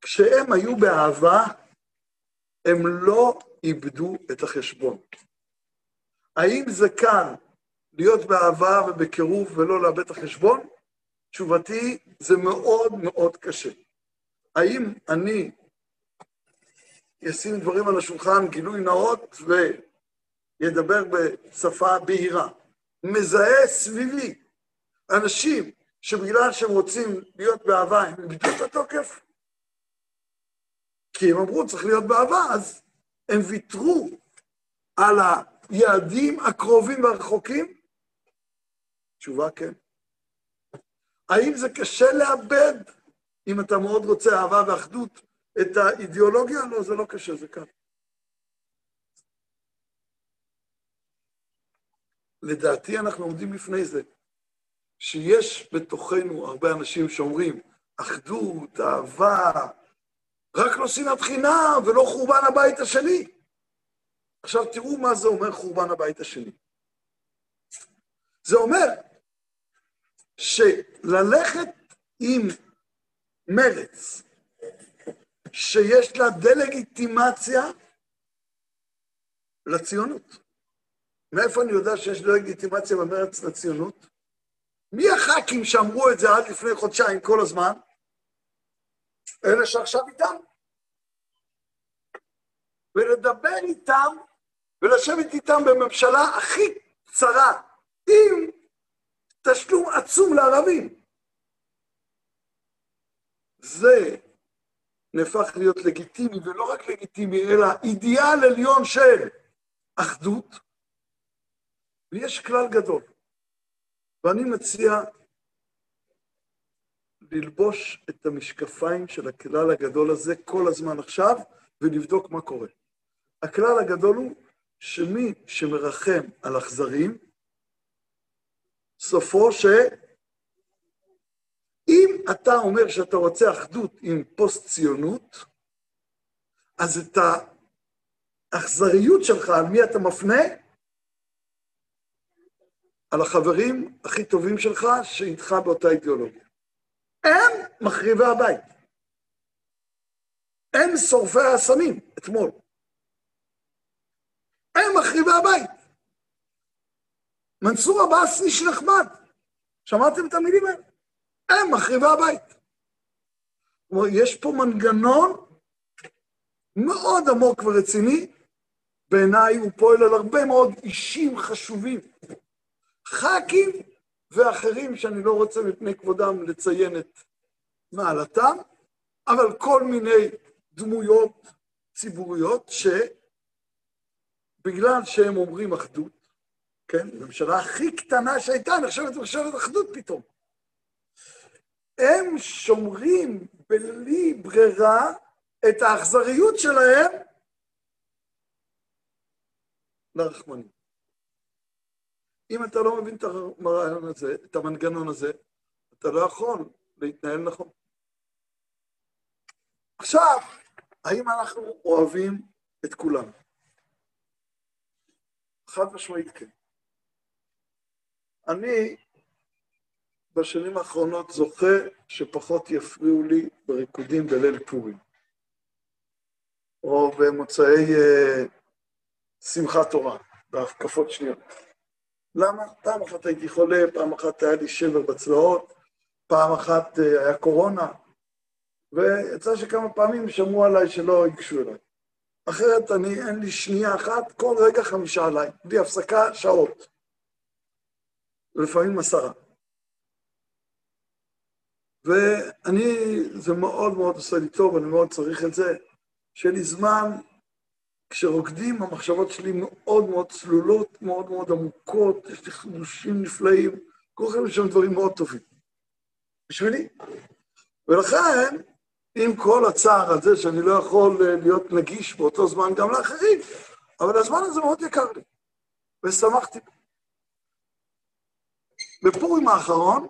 Speaker 1: כשהם היו באהבה, הם לא איבדו את החשבון. האם זה קל להיות באהבה ובקירוב ולא לאבד את החשבון? תשובתי, זה מאוד מאוד קשה. האם אני אשים דברים על השולחן, גילוי נאות, וידבר בשפה בהירה? מזהה סביבי אנשים שבגלל שהם רוצים להיות באהבה, הם איבדו את התוקף? כי הם אמרו, צריך להיות באהבה, אז הם ויתרו על היעדים הקרובים והרחוקים? תשובה כן. האם זה קשה לאבד, אם אתה מאוד רוצה אהבה ואחדות, את האידיאולוגיה? לא, זה לא קשה, זה קל. לדעתי אנחנו עומדים לפני זה, שיש בתוכנו הרבה אנשים שאומרים, אחדות, אהבה, רק לא שנאת חינם ולא חורבן הבית השני. עכשיו תראו מה זה אומר חורבן הבית השני. זה אומר שללכת עם מרץ, שיש לה דה-לגיטימציה לציונות. מאיפה אני יודע שיש דה-לגיטימציה במרץ לציונות? מי הח"כים שאמרו את זה עד לפני חודשיים כל הזמן? אלה שעכשיו איתם. ולדבר איתם ולשבת איתם בממשלה הכי צרה, עם תשלום עצום לערבים. זה נהפך להיות לגיטימי, ולא רק לגיטימי, אלא אידיאל עליון של אחדות, ויש כלל גדול. ואני מציע ללבוש את המשקפיים של הכלל הגדול הזה כל הזמן עכשיו, ולבדוק מה קורה. הכלל הגדול הוא שמי שמרחם על אכזרים, סופו ש... אם אתה אומר שאתה רוצה אחדות עם פוסט-ציונות, אז את האכזריות שלך, על מי אתה מפנה? על החברים הכי טובים שלך שאיתך באותה אידיאולוגיה. הם מחריבי הבית. הם שורפי האסמים, אתמול. הם מחריבי הבית. מנסור עבאס איש נחמד. שמעתם את המילים האלה? הם מחריבי הבית. כלומר, יש פה מנגנון מאוד עמוק ורציני, בעיניי הוא פועל על הרבה מאוד אישים חשובים. ח"כים ואחרים שאני לא רוצה מפני כבודם לציין את מעלתם, אבל כל מיני דמויות ציבוריות שבגלל שהם אומרים אחדות, כן, הממשלה הכי קטנה שהייתה נחשבת ממשלת אחדות פתאום. הם שומרים בלי ברירה את האכזריות שלהם לרחמנים. אם אתה לא מבין את הרעיון הזה, את המנגנון הזה, אתה לא יכול להתנהל נכון. עכשיו, האם אנחנו אוהבים את כולם? חד משמעית כן. אני בשנים האחרונות זוכה שפחות יפריעו לי בריקודים בליל פורים, או במוצאי uh, שמחת תורה, בהקפות שניות. למה? פעם אחת הייתי חולה, פעם אחת היה לי שבר בצלעות, פעם אחת uh, היה קורונה, ויצא שכמה פעמים שמעו עליי שלא ייגשו אליי. אחרת אני, אין לי שנייה אחת, כל רגע חמישה עליי, בלי הפסקה, שעות. ולפעמים עשרה. ואני, זה מאוד מאוד עושה לי טוב, אני מאוד צריך את זה, שיהיה לי זמן, כשרוקדים המחשבות שלי מאוד מאוד צלולות, מאוד מאוד עמוקות, יש לי חידושים נפלאים, כולכם יש שם דברים מאוד טובים. בשבילי. ולכן, עם כל הצער הזה שאני לא יכול להיות נגיש באותו זמן גם לאחרים, אבל הזמן הזה מאוד יקר לי, ושמחתי. בפורים האחרון,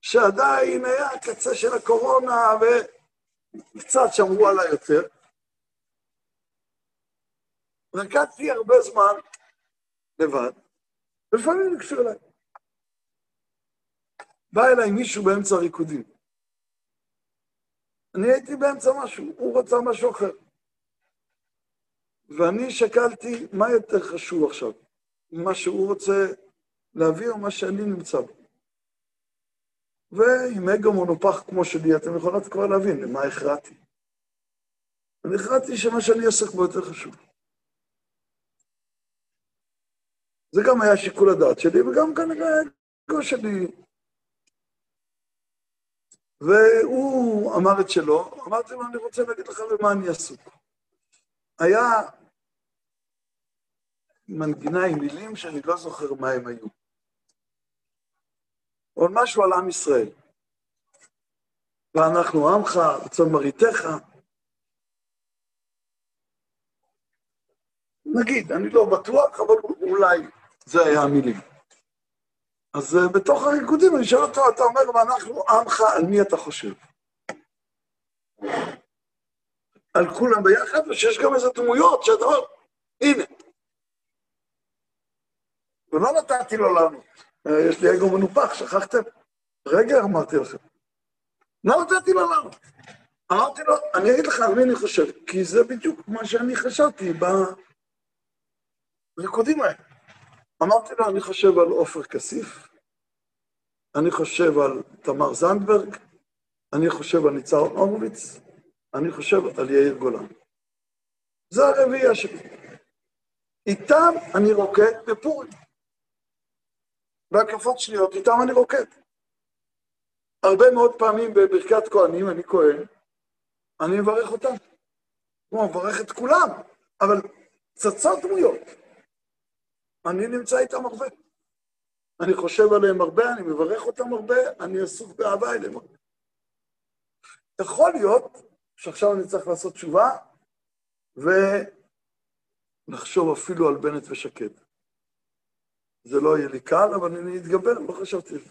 Speaker 1: שעדיין היה הקצה של הקורונה, קצת שמרו עליי יותר. רקדתי הרבה זמן לבד, ולפעמים ניגשו אליי. בא אליי מישהו באמצע הריקודים. אני הייתי באמצע משהו, הוא רצה משהו אחר. ואני שקלתי מה יותר חשוב עכשיו, מה שהוא רוצה להביא או מה שאני נמצא בו. ועם אגו מונופח כמו שלי, אתם יכולות כבר להבין למה הכרעתי. אני הכרעתי שמה שאני עוסק בו יותר חשוב. זה גם היה שיקול הדעת שלי, וגם כנראה האגו שלי. והוא אמר את שלו, אמרתי לו, אני רוצה להגיד לך במה אני עסוק. היה מנגינה עם מילים שאני לא זוכר מה הם היו. עוד משהו על עם ישראל. ואנחנו עמך, רצון מראיתך. נגיד, אני לא בטוח, אבל אולי זה היה המילים. אז uh, בתוך הריקודים אני שואל אותו, אתה אומר, ואנחנו עמך, על מי אתה חושב? על כולם ביחד, או שיש גם איזה דמויות שאתה אומר, הנה. ולא נתתי לו לענות. אה, יש לי אגו מנופח, שכחתם? רגע, אמרתי לכם. לא נתתי לו לענות. אמרתי לו, אני אגיד לך על מי אני חושב, כי זה בדיוק מה שאני חשבתי בריקודים האלה. אמרתי לו, אני חושב על עופר כסיף, אני חושב על תמר זנדברג, אני חושב על ניצן הורוביץ, אני חושב על יאיר גולן. זה הרביעייה שלי. איתם אני רוקד בפורים. בהקפות שניות, איתם אני רוקד. הרבה מאוד פעמים בברכת כהנים, אני כהן, אני מברך אותם. כמו מברך את כולם, אבל צצות דמויות. אני נמצא איתם הרבה. אני חושב עליהם הרבה, אני מברך אותם הרבה, אני עסוק באהבה אליהם הרבה. יכול להיות שעכשיו אני צריך לעשות תשובה ולחשוב אפילו על בנט ושקד. זה לא יהיה לי קל, אבל אני אתגבר, לא חשבתי על זה.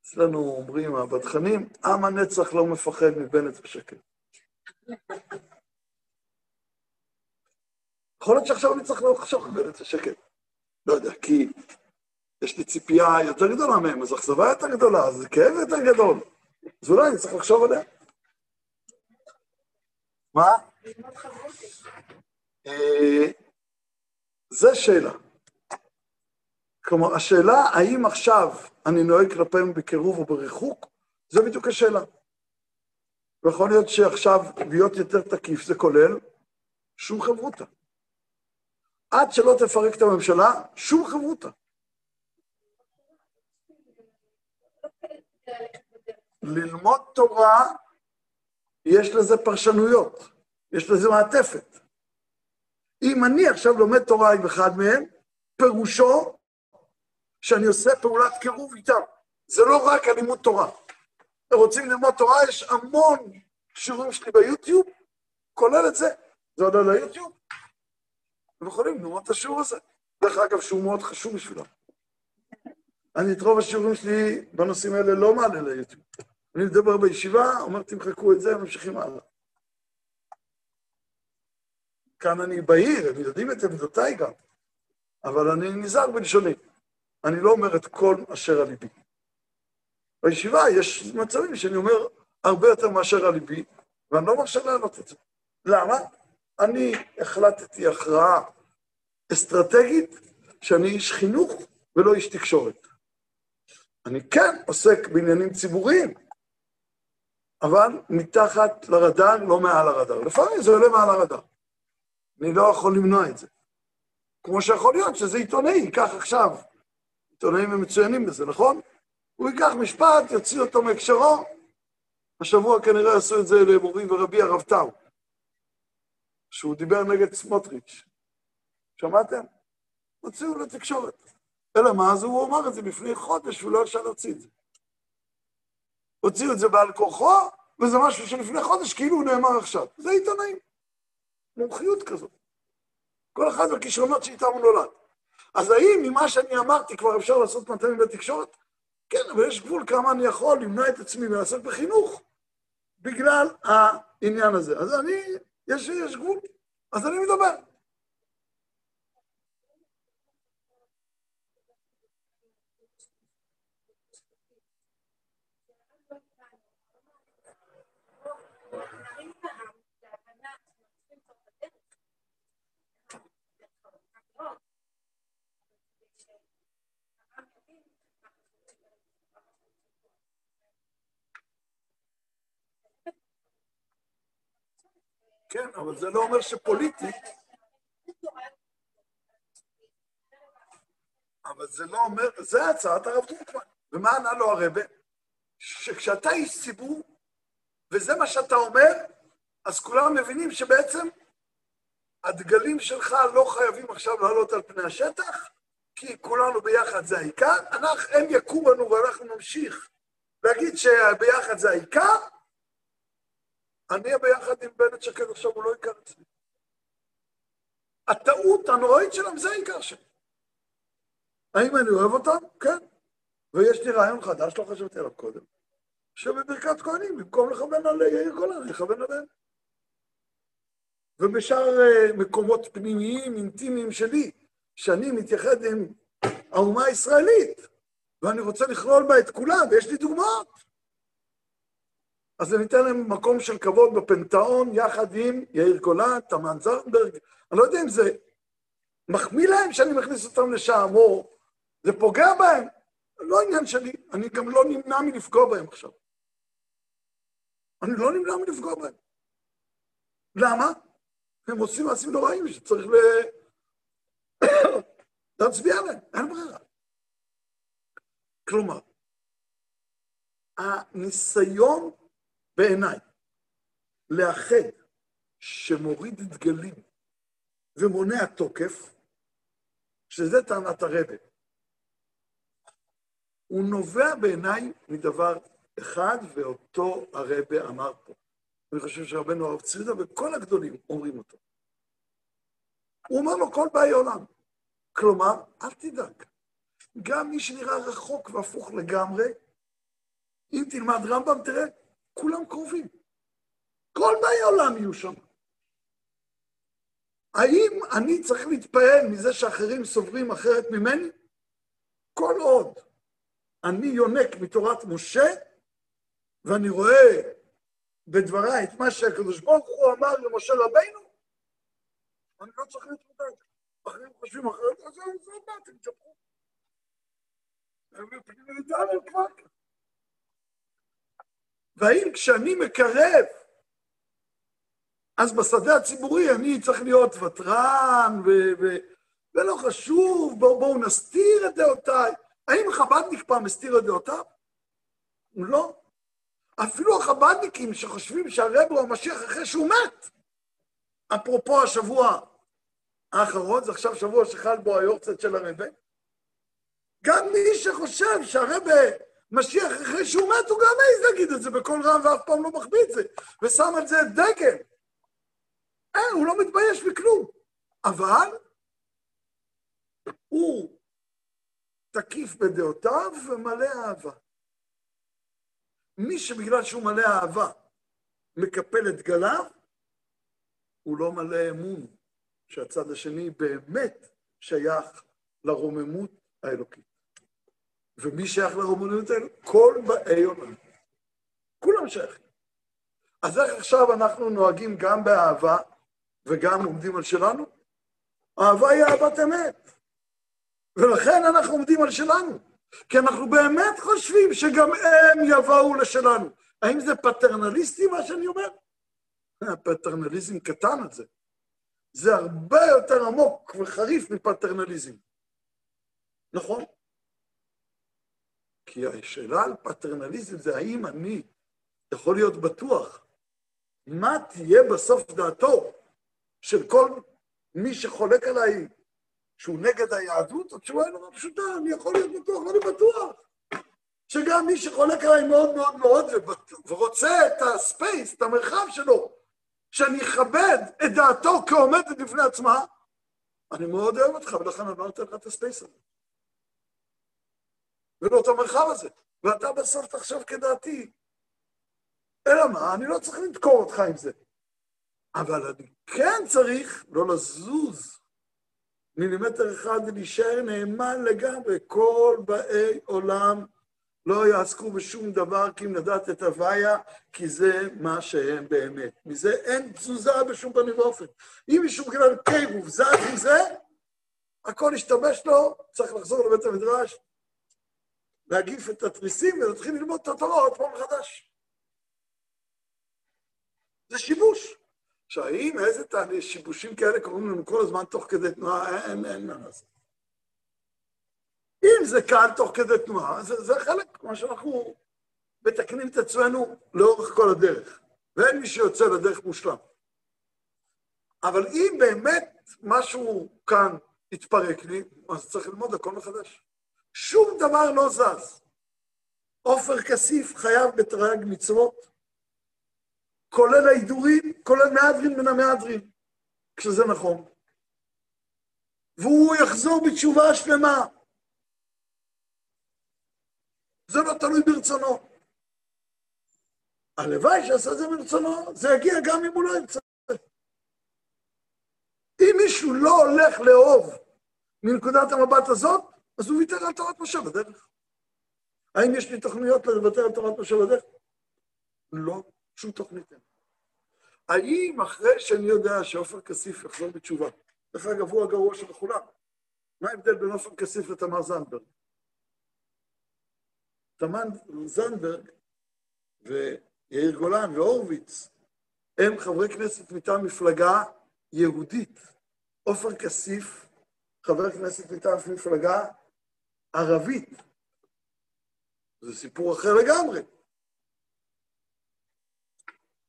Speaker 1: אצלנו אומרים הבדחנים, עם הנצח לא מפחד מבנט ושקד. יכול להיות שעכשיו אני צריך לחשוב על בנט ושקד. לא יודע, כי יש לי ציפייה יותר גדולה מהם, אז אכזבה יותר גדולה, אז כאב יותר גדול. אז אולי אני צריך לחשוב עליה. מה? זה שאלה. כלומר, השאלה האם עכשיו אני נוהג כלפיהם בקירוב או בריחוק, זה בדיוק השאלה. ויכול להיות שעכשיו להיות יותר תקיף זה כולל שום חברותה. עד שלא תפרק את הממשלה, שום חברותה. ללמוד תורה, יש לזה פרשנויות, יש לזה מעטפת. אם אני עכשיו לומד תורה עם אחד מהם, פירושו שאני עושה פעולת קירוב איתם. זה לא רק הלימוד תורה. רוצים ללמוד תורה, יש המון שיעורים שלי ביוטיוב, כולל את זה. זה עוד על היוטיוב. אתם יכולים ללמוד את השיעור הזה. דרך אגב, שהוא מאוד חשוב בשבילם. אני את רוב השיעורים שלי בנושאים האלה לא מעלה ליוטיוב. אני מדבר בישיבה, אומר תמחקו את זה, ממשיכים הלאה. כאן אני בהיר, הם יודעים את עמדותיי גם, אבל אני נזהר בלשוני. אני לא אומר את כל אשר על ליבי. בישיבה יש מצבים שאני אומר הרבה יותר מאשר על ליבי, ואני לא מרשה לענות את זה. למה? אני החלטתי הכרעה אסטרטגית שאני איש חינוך ולא איש תקשורת. אני כן עוסק בעניינים ציבוריים, אבל מתחת לרדאר, לא מעל הרדאר. לפעמים זה עולה מעל הרדאר. אני לא יכול למנוע את זה. כמו שיכול להיות שזה עיתונאי, ייקח עכשיו, עיתונאים הם מצוינים בזה, נכון? הוא ייקח משפט, יוציא אותו מהקשרו, השבוע כנראה עשו את זה למורי ורבי הרב טאו, שהוא דיבר נגד סמוטריץ'. שמעתם? הוציאו לתקשורת. אלא מה, אז הוא אמר את זה לפני חודש, והוא לא אפשר להוציא את זה. הוציאו את זה בעל כורחו, וזה משהו שלפני חודש כאילו הוא נאמר עכשיו. זה עיתונאים. מומחיות כזאת. כל אחד בכישרונות שאיתם הוא נולד. אז האם ממה שאני אמרתי כבר אפשר לעשות מטעמים בתקשורת? כן, אבל יש גבול כמה אני יכול למנוע את עצמי מלעסוק בחינוך בגלל העניין הזה. אז אני, יש, יש גבול, אז אני מדבר. כן, אבל זה לא אומר שפוליטית... אבל זה לא אומר, זה הצעת הרב דרוקמן. ומה ענה לו הרבה? שכשאתה איש ציבור, וזה מה שאתה אומר, אז כולם מבינים שבעצם הדגלים שלך לא חייבים עכשיו לעלות על פני השטח, כי כולנו ביחד זה העיקר, אנחנו, הם יכו בנו ואנחנו נמשיך להגיד שביחד זה העיקר, אני ביחד עם בנט שקד עכשיו, הוא לא יקר אצלי. הטעות הנוראית שלהם זה העיקר שלי. האם אני אוהב אותם? כן. ויש לי רעיון חדש, לא חשבתי עליו קודם, שבברכת כהנים, במקום לכוון על יאיר גולן, אני אכוון עליהם. ובשאר אה, מקומות פנימיים, אינטימיים שלי, שאני מתייחד עם האומה הישראלית, ואני רוצה לכלול בה את כולם, ויש לי דוגמאות. אז אני אתן להם מקום של כבוד בפנתאון, יחד עם יאיר גולן, תמן זרנברג. אני לא יודע אם זה מחמיא להם שאני מכניס אותם לשם, או זה פוגע בהם. לא עניין שלי, אני גם לא נמנע מלפגוע בהם עכשיו. אני לא נמנע מלפגוע בהם. למה? הם עושים מעשים נוראים שצריך ל... להצביע עליהם, אין ברירה. כלומר, הניסיון בעיניי לאחד שמוריד דגלים ומונע תוקף, שזה טענת הרבה, הוא נובע בעיניי מדבר אחד, ואותו הרבה אמר פה. אני חושב שרבנו הרב צבידה וכל הגדולים אומרים אותו. הוא אומר לו כל באי עולם. כלומר, אל תדאג. גם מי שנראה רחוק והפוך לגמרי, אם תלמד רמב"ם, תראה, כולם קרובים. כל באי עולם יהיו שם. האם אני צריך להתפעל מזה שאחרים סוברים אחרת ממני? כל עוד אני יונק מתורת משה, ואני רואה בדבריי את מה שהקדוש ברוך הוא אמר למשה רבינו, אני לא צריך להתמודד. אחרים חושבים אחרת, אז זה מה, אתם תשפכו. והאם כשאני מקרב, אז בשדה הציבורי אני צריך להיות ותרן, ו- ו- ולא חשוב, בואו בוא נסתיר את דעותיי. האם חב"דניק פעם הסתיר את דעותיו? לא. אפילו החב"דניקים שחושבים שהרב הוא המשיח אחרי שהוא מת, אפרופו השבוע האחרון, זה עכשיו שבוע שחל בו היורצת של הרבה, גם מי שחושב שהרבה משיח אחרי שהוא מת, הוא גם מעז להגיד את זה בקול רם ואף פעם לא מחביא את זה, ושם על זה דגל. אין, הוא לא מתבייש בכלום. אבל הוא תקיף בדעותיו ומלא אהבה. מי שבגלל שהוא מלא אהבה מקפל את גליו, הוא לא מלא אמון שהצד השני באמת שייך לרוממות האלוקית. ומי שייך לרוממות האלוקית? כל באי עולם. כולם שייכים. אז איך עכשיו אנחנו נוהגים גם באהבה וגם עומדים על שלנו? אהבה היא אהבת אמת. ולכן אנחנו עומדים על שלנו. כי אנחנו באמת חושבים שגם הם יבואו לשלנו. האם זה פטרנליסטי מה שאני אומר? פטרנליזם קטן על זה. זה הרבה יותר עמוק וחריף מפטרנליזם. נכון? כי השאלה על פטרנליזם זה האם אני יכול להיות בטוח מה תהיה בסוף דעתו של כל מי שחולק עליי שהוא נגד היהדות, התשובה היא נורא פשוטה, אני יכול להיות בטוח, אני בטוח. שגם מי שחולק עליי מאוד מאוד מאוד ורוצה את הספייס, את המרחב שלו, שאני אכבד את דעתו כעומדת בפני עצמה, אני מאוד אוהב אותך, ולכן נותן לך את הספייס הזה. ולא את המרחב הזה. ואתה בסוף תחשוב כדעתי. אלא מה, אני לא צריך לדקור אותך עם זה. אבל אני כן צריך לא לזוז מילימטר אחד ולהישאר נאמן לגמרי. כל באי עולם לא יעסקו בשום דבר כי אם לדעת את הוויה, כי זה מה שהם באמת. מזה אין תזוזה בשום פנים ואופן. אם מישהו בגלל קירוב זז מזה, הכל השתבש לו, צריך לחזור לבית המדרש, להגיף את התריסים ולהתחיל ללמוד את התורה עוד פעם מחדש. זה שיבוש. עכשיו, האם איזה תהליך, שיבושים כאלה קורים לנו כל הזמן תוך כדי תנועה, אין, אין מה לעשות. אם זה קל תוך כדי תנועה, זה, זה חלק מה שאנחנו מתקנים את עצמנו לאורך כל הדרך, ואין מי שיוצא לדרך מושלם. אבל אם באמת משהו כאן התפרק לי, אז צריך ללמוד הכל מחדש. שום דבר לא זז. עופר כסיף חייב בתרי"ג מצוות, כולל ההידורים, כולל מהדרין מן המהדרין, כשזה נכון. והוא יחזור בתשובה שלמה. זה לא תלוי ברצונו. הלוואי שעשה זה ברצונו, זה יגיע גם אם הוא לא ירצה. אם מישהו לא הולך לאהוב מנקודת המבט הזאת, אז הוא ויתר על תורת משה בדרך. האם יש לי תוכניות לוותר על תורת משה בדרך? לא, שום תוכנית אין. האם אחרי שאני יודע שעופר כסיף יחזור בתשובה, דרך אגב, הוא הגרוע של כולם, מה ההבדל בין עופר כסיף לתמר זנדברג? תמר זנדברג ויאיר גולן והורוביץ הם חברי כנסת מטעם מפלגה יהודית. עופר כסיף, חבר כנסת מטעם מפלגה ערבית. זה סיפור אחר לגמרי.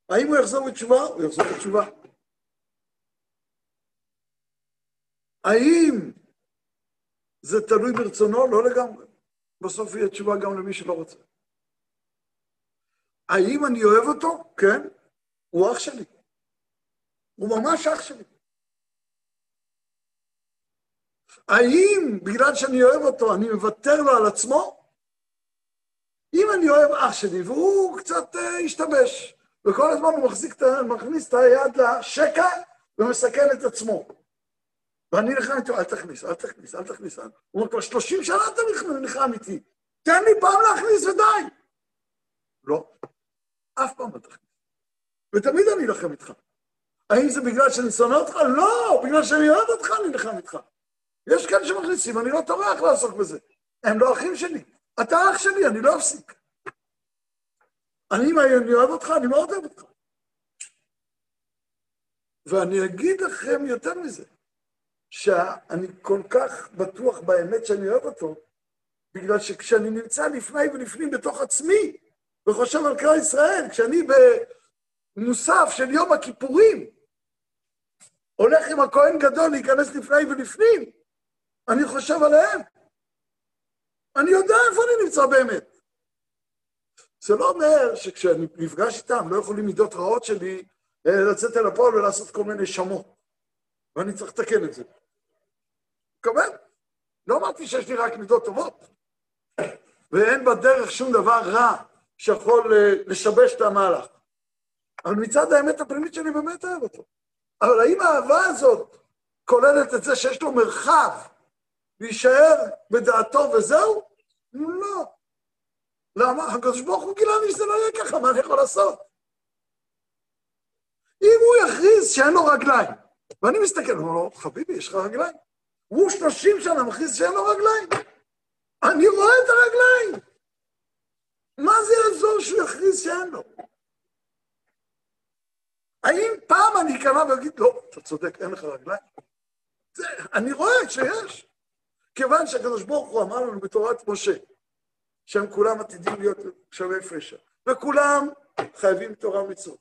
Speaker 1: האם הוא יחזור בתשובה? הוא יחזור בתשובה. האם זה תלוי ברצונו? לא לגמרי. בסוף יהיה תשובה גם למי שלא רוצה. האם אני אוהב אותו? כן, הוא אח שלי. הוא ממש אח שלי. האם בגלל שאני אוהב אותו, אני מוותר לו על עצמו? אם אני אוהב אח שלי והוא קצת uh, השתבש, וכל הזמן הוא מחזיק, מכניס את היד לשקע ומסכן את עצמו. ואני נלחם איתו, אל תכניס, אל תכניס, אל תכניס. הוא אומר, כבר 30 שנה אתה נלחם איתי, תן לי פעם להכניס ודי. לא, אף פעם לא תכניס. ותמיד אני אלחם איתך. האם זה בגלל שאני שונא אותך? לא, בגלל שאני אוהב אותך אני נלחם איתך. יש כאלה שמכניסים, אני לא טורח לעסוק בזה. הם לא אחים שלי. אתה אח שלי, אני לא אפסיק. אני, אני אוהב אותך, אני מאוד אוהב אותך. ואני אגיד לכם יותר מזה, שאני כל כך בטוח באמת שאני אוהב אותו, בגלל שכשאני נמצא לפני ולפנים בתוך עצמי, וחושב על כלל ישראל, כשאני במוסף של יום הכיפורים, הולך עם הכהן גדול להיכנס לפני ולפנים, אני חושב עליהם. אני יודע איפה אני נמצא באמת. זה לא אומר שכשאני נפגש איתם, לא יכולים מידות רעות שלי אה, לצאת אל הפועל ולעשות כל מיני שמות. ואני צריך לתקן את זה. מקבל? לא אמרתי שיש לי רק מידות טובות, ואין בדרך שום דבר רע שיכול אה, לשבש את המהלך. אבל מצד האמת הפנימית שלי באמת אוהב אותו. אבל האם האהבה הזאת כוללת את זה שיש לו מרחב להישאר בדעתו וזהו? לא. למה? הקדוש ברוך הוא גילה לי שזה לא יהיה ככה, מה אני יכול לעשות? אם הוא יכריז שאין לו רגליים, ואני מסתכל, הוא אומר לו, חביבי, יש לך רגליים? הוא שלושים שנה מכריז שאין לו רגליים. אני רואה את הרגליים. מה זה יעזור שהוא יכריז שאין לו? האם פעם אני אקרא ואגיד, לא, אתה צודק, אין לך רגליים? זה, אני רואה שיש. כיוון שהקדוש ברוך הוא אמר לנו בתורת משה, שהם כולם עתידים להיות שווה פשע, וכולם חייבים תורה ומצוות.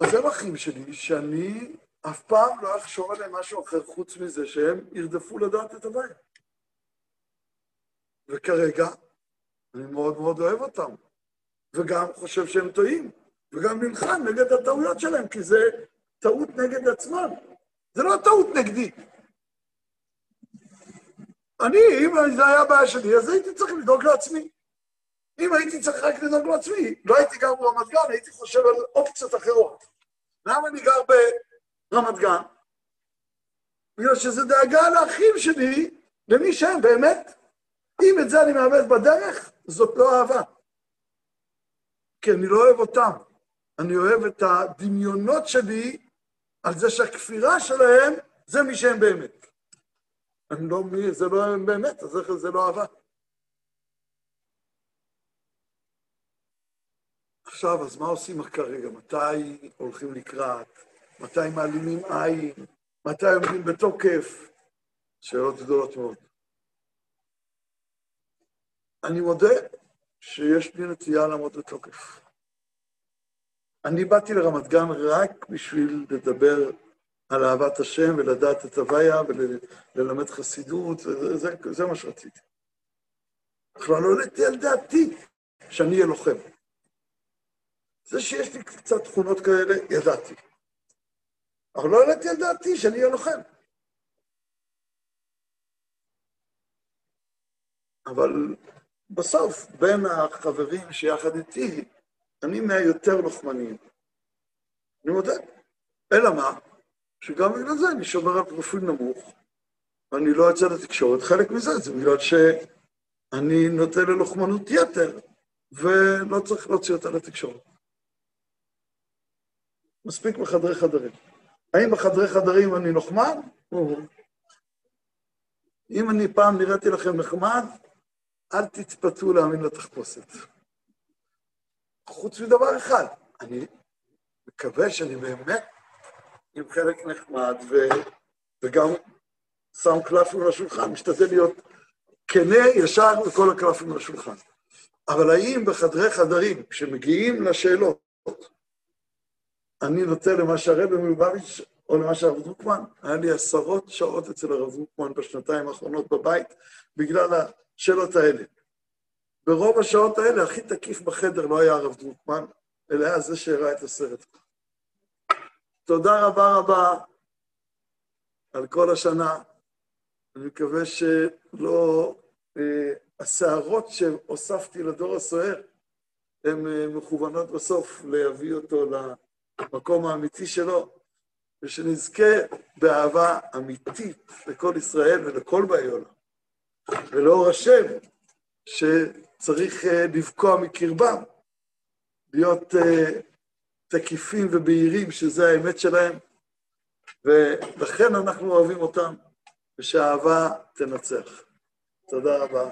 Speaker 1: אז הם אחים שלי, שאני אף פעם לא אחשוב עליהם משהו אחר חוץ מזה שהם ירדפו לדעת את הבעיה. וכרגע אני מאוד מאוד אוהב אותם, וגם חושב שהם טועים, וגם נלחם נגד הטעויות שלהם, כי זה טעות נגד עצמם. זה לא טעות נגדי. אני, אם זה היה בעיה שלי, אז הייתי צריך לדאוג לעצמי. אם הייתי צריך רק לדאוג לעצמי, לא הייתי גר ברמת גן, הייתי חושב על אופציות אחרות. למה אני גר ברמת גן? בגלל שזה דאגה לאחים שלי, למי שהם באמת. אם את זה אני מאבד בדרך, זאת לא אהבה. כי אני לא אוהב אותם. אני אוהב את הדמיונות שלי על זה שהכפירה שלהם זה מי שהם באמת. אני לא, זה לא באמת, איך זה לא אהבה? עכשיו, אז מה עושים כרגע? מתי הולכים לקראת? מתי מעלימים עין? מתי עומדים בתוקף? שאלות גדולות מאוד. אני מודה שיש לי נטייה לעמוד בתוקף. אני באתי לרמת גן רק בשביל לדבר על אהבת השם ולדעת את הוויה וללמד חסידות, וזה זה מה שרציתי. בכלל לא העליתי על דעתי שאני אהיה לוחם. זה שיש לי קצת תכונות כאלה, ידעתי. אבל לא העליתי על דעתי שאני אהיה לוחם. אבל בסוף, בין החברים שיחד איתי, אני מהיותר לוחמניים. אני מודה. אלא מה? שגם בגלל זה אני שומר על פרופיל נמוך, ואני לא יוצא לתקשורת. חלק מזה זה בגלל שאני נוטה ללוחמנות יתר, ולא צריך להוציא אותה לתקשורת. מספיק בחדרי חדרים. האם בחדרי חדרים אני לוחמן? אם אני פעם נראיתי לכם נחמד, אל תתפתו להאמין לתחפושת. חוץ מדבר אחד, אני מקווה שאני באמת עם חלק נחמד, ו... וגם שם קלפים השולחן, משתדל להיות כנה, ישר וכל הקלפים השולחן. אבל האם בחדרי חדרים, כשמגיעים לשאלות, אני נוטה למה שהרבי מלובביץ' או למה שהרב דרוקמן, היה לי עשרות שעות אצל הרב דרוקמן בשנתיים האחרונות בבית, בגלל השאלות האלה. ברוב השעות האלה, הכי תקיף בחדר לא היה הרב דרוקמן, אלא היה זה שהראה את הסרט. תודה רבה רבה על כל השנה. אני מקווה שלא... אה, הסערות שהוספתי לדור הסוער, הן אה, מכוונות בסוף להביא אותו למקום האמיתי שלו, ושנזכה באהבה אמיתית לכל ישראל ולכל באי עולם. ולאור השם, שצריך אה, לבקוע מקרבם, להיות uh, תקיפים ובהירים, שזה האמת שלהם, ולכן אנחנו אוהבים אותם, ושהאהבה תנצח. תודה רבה.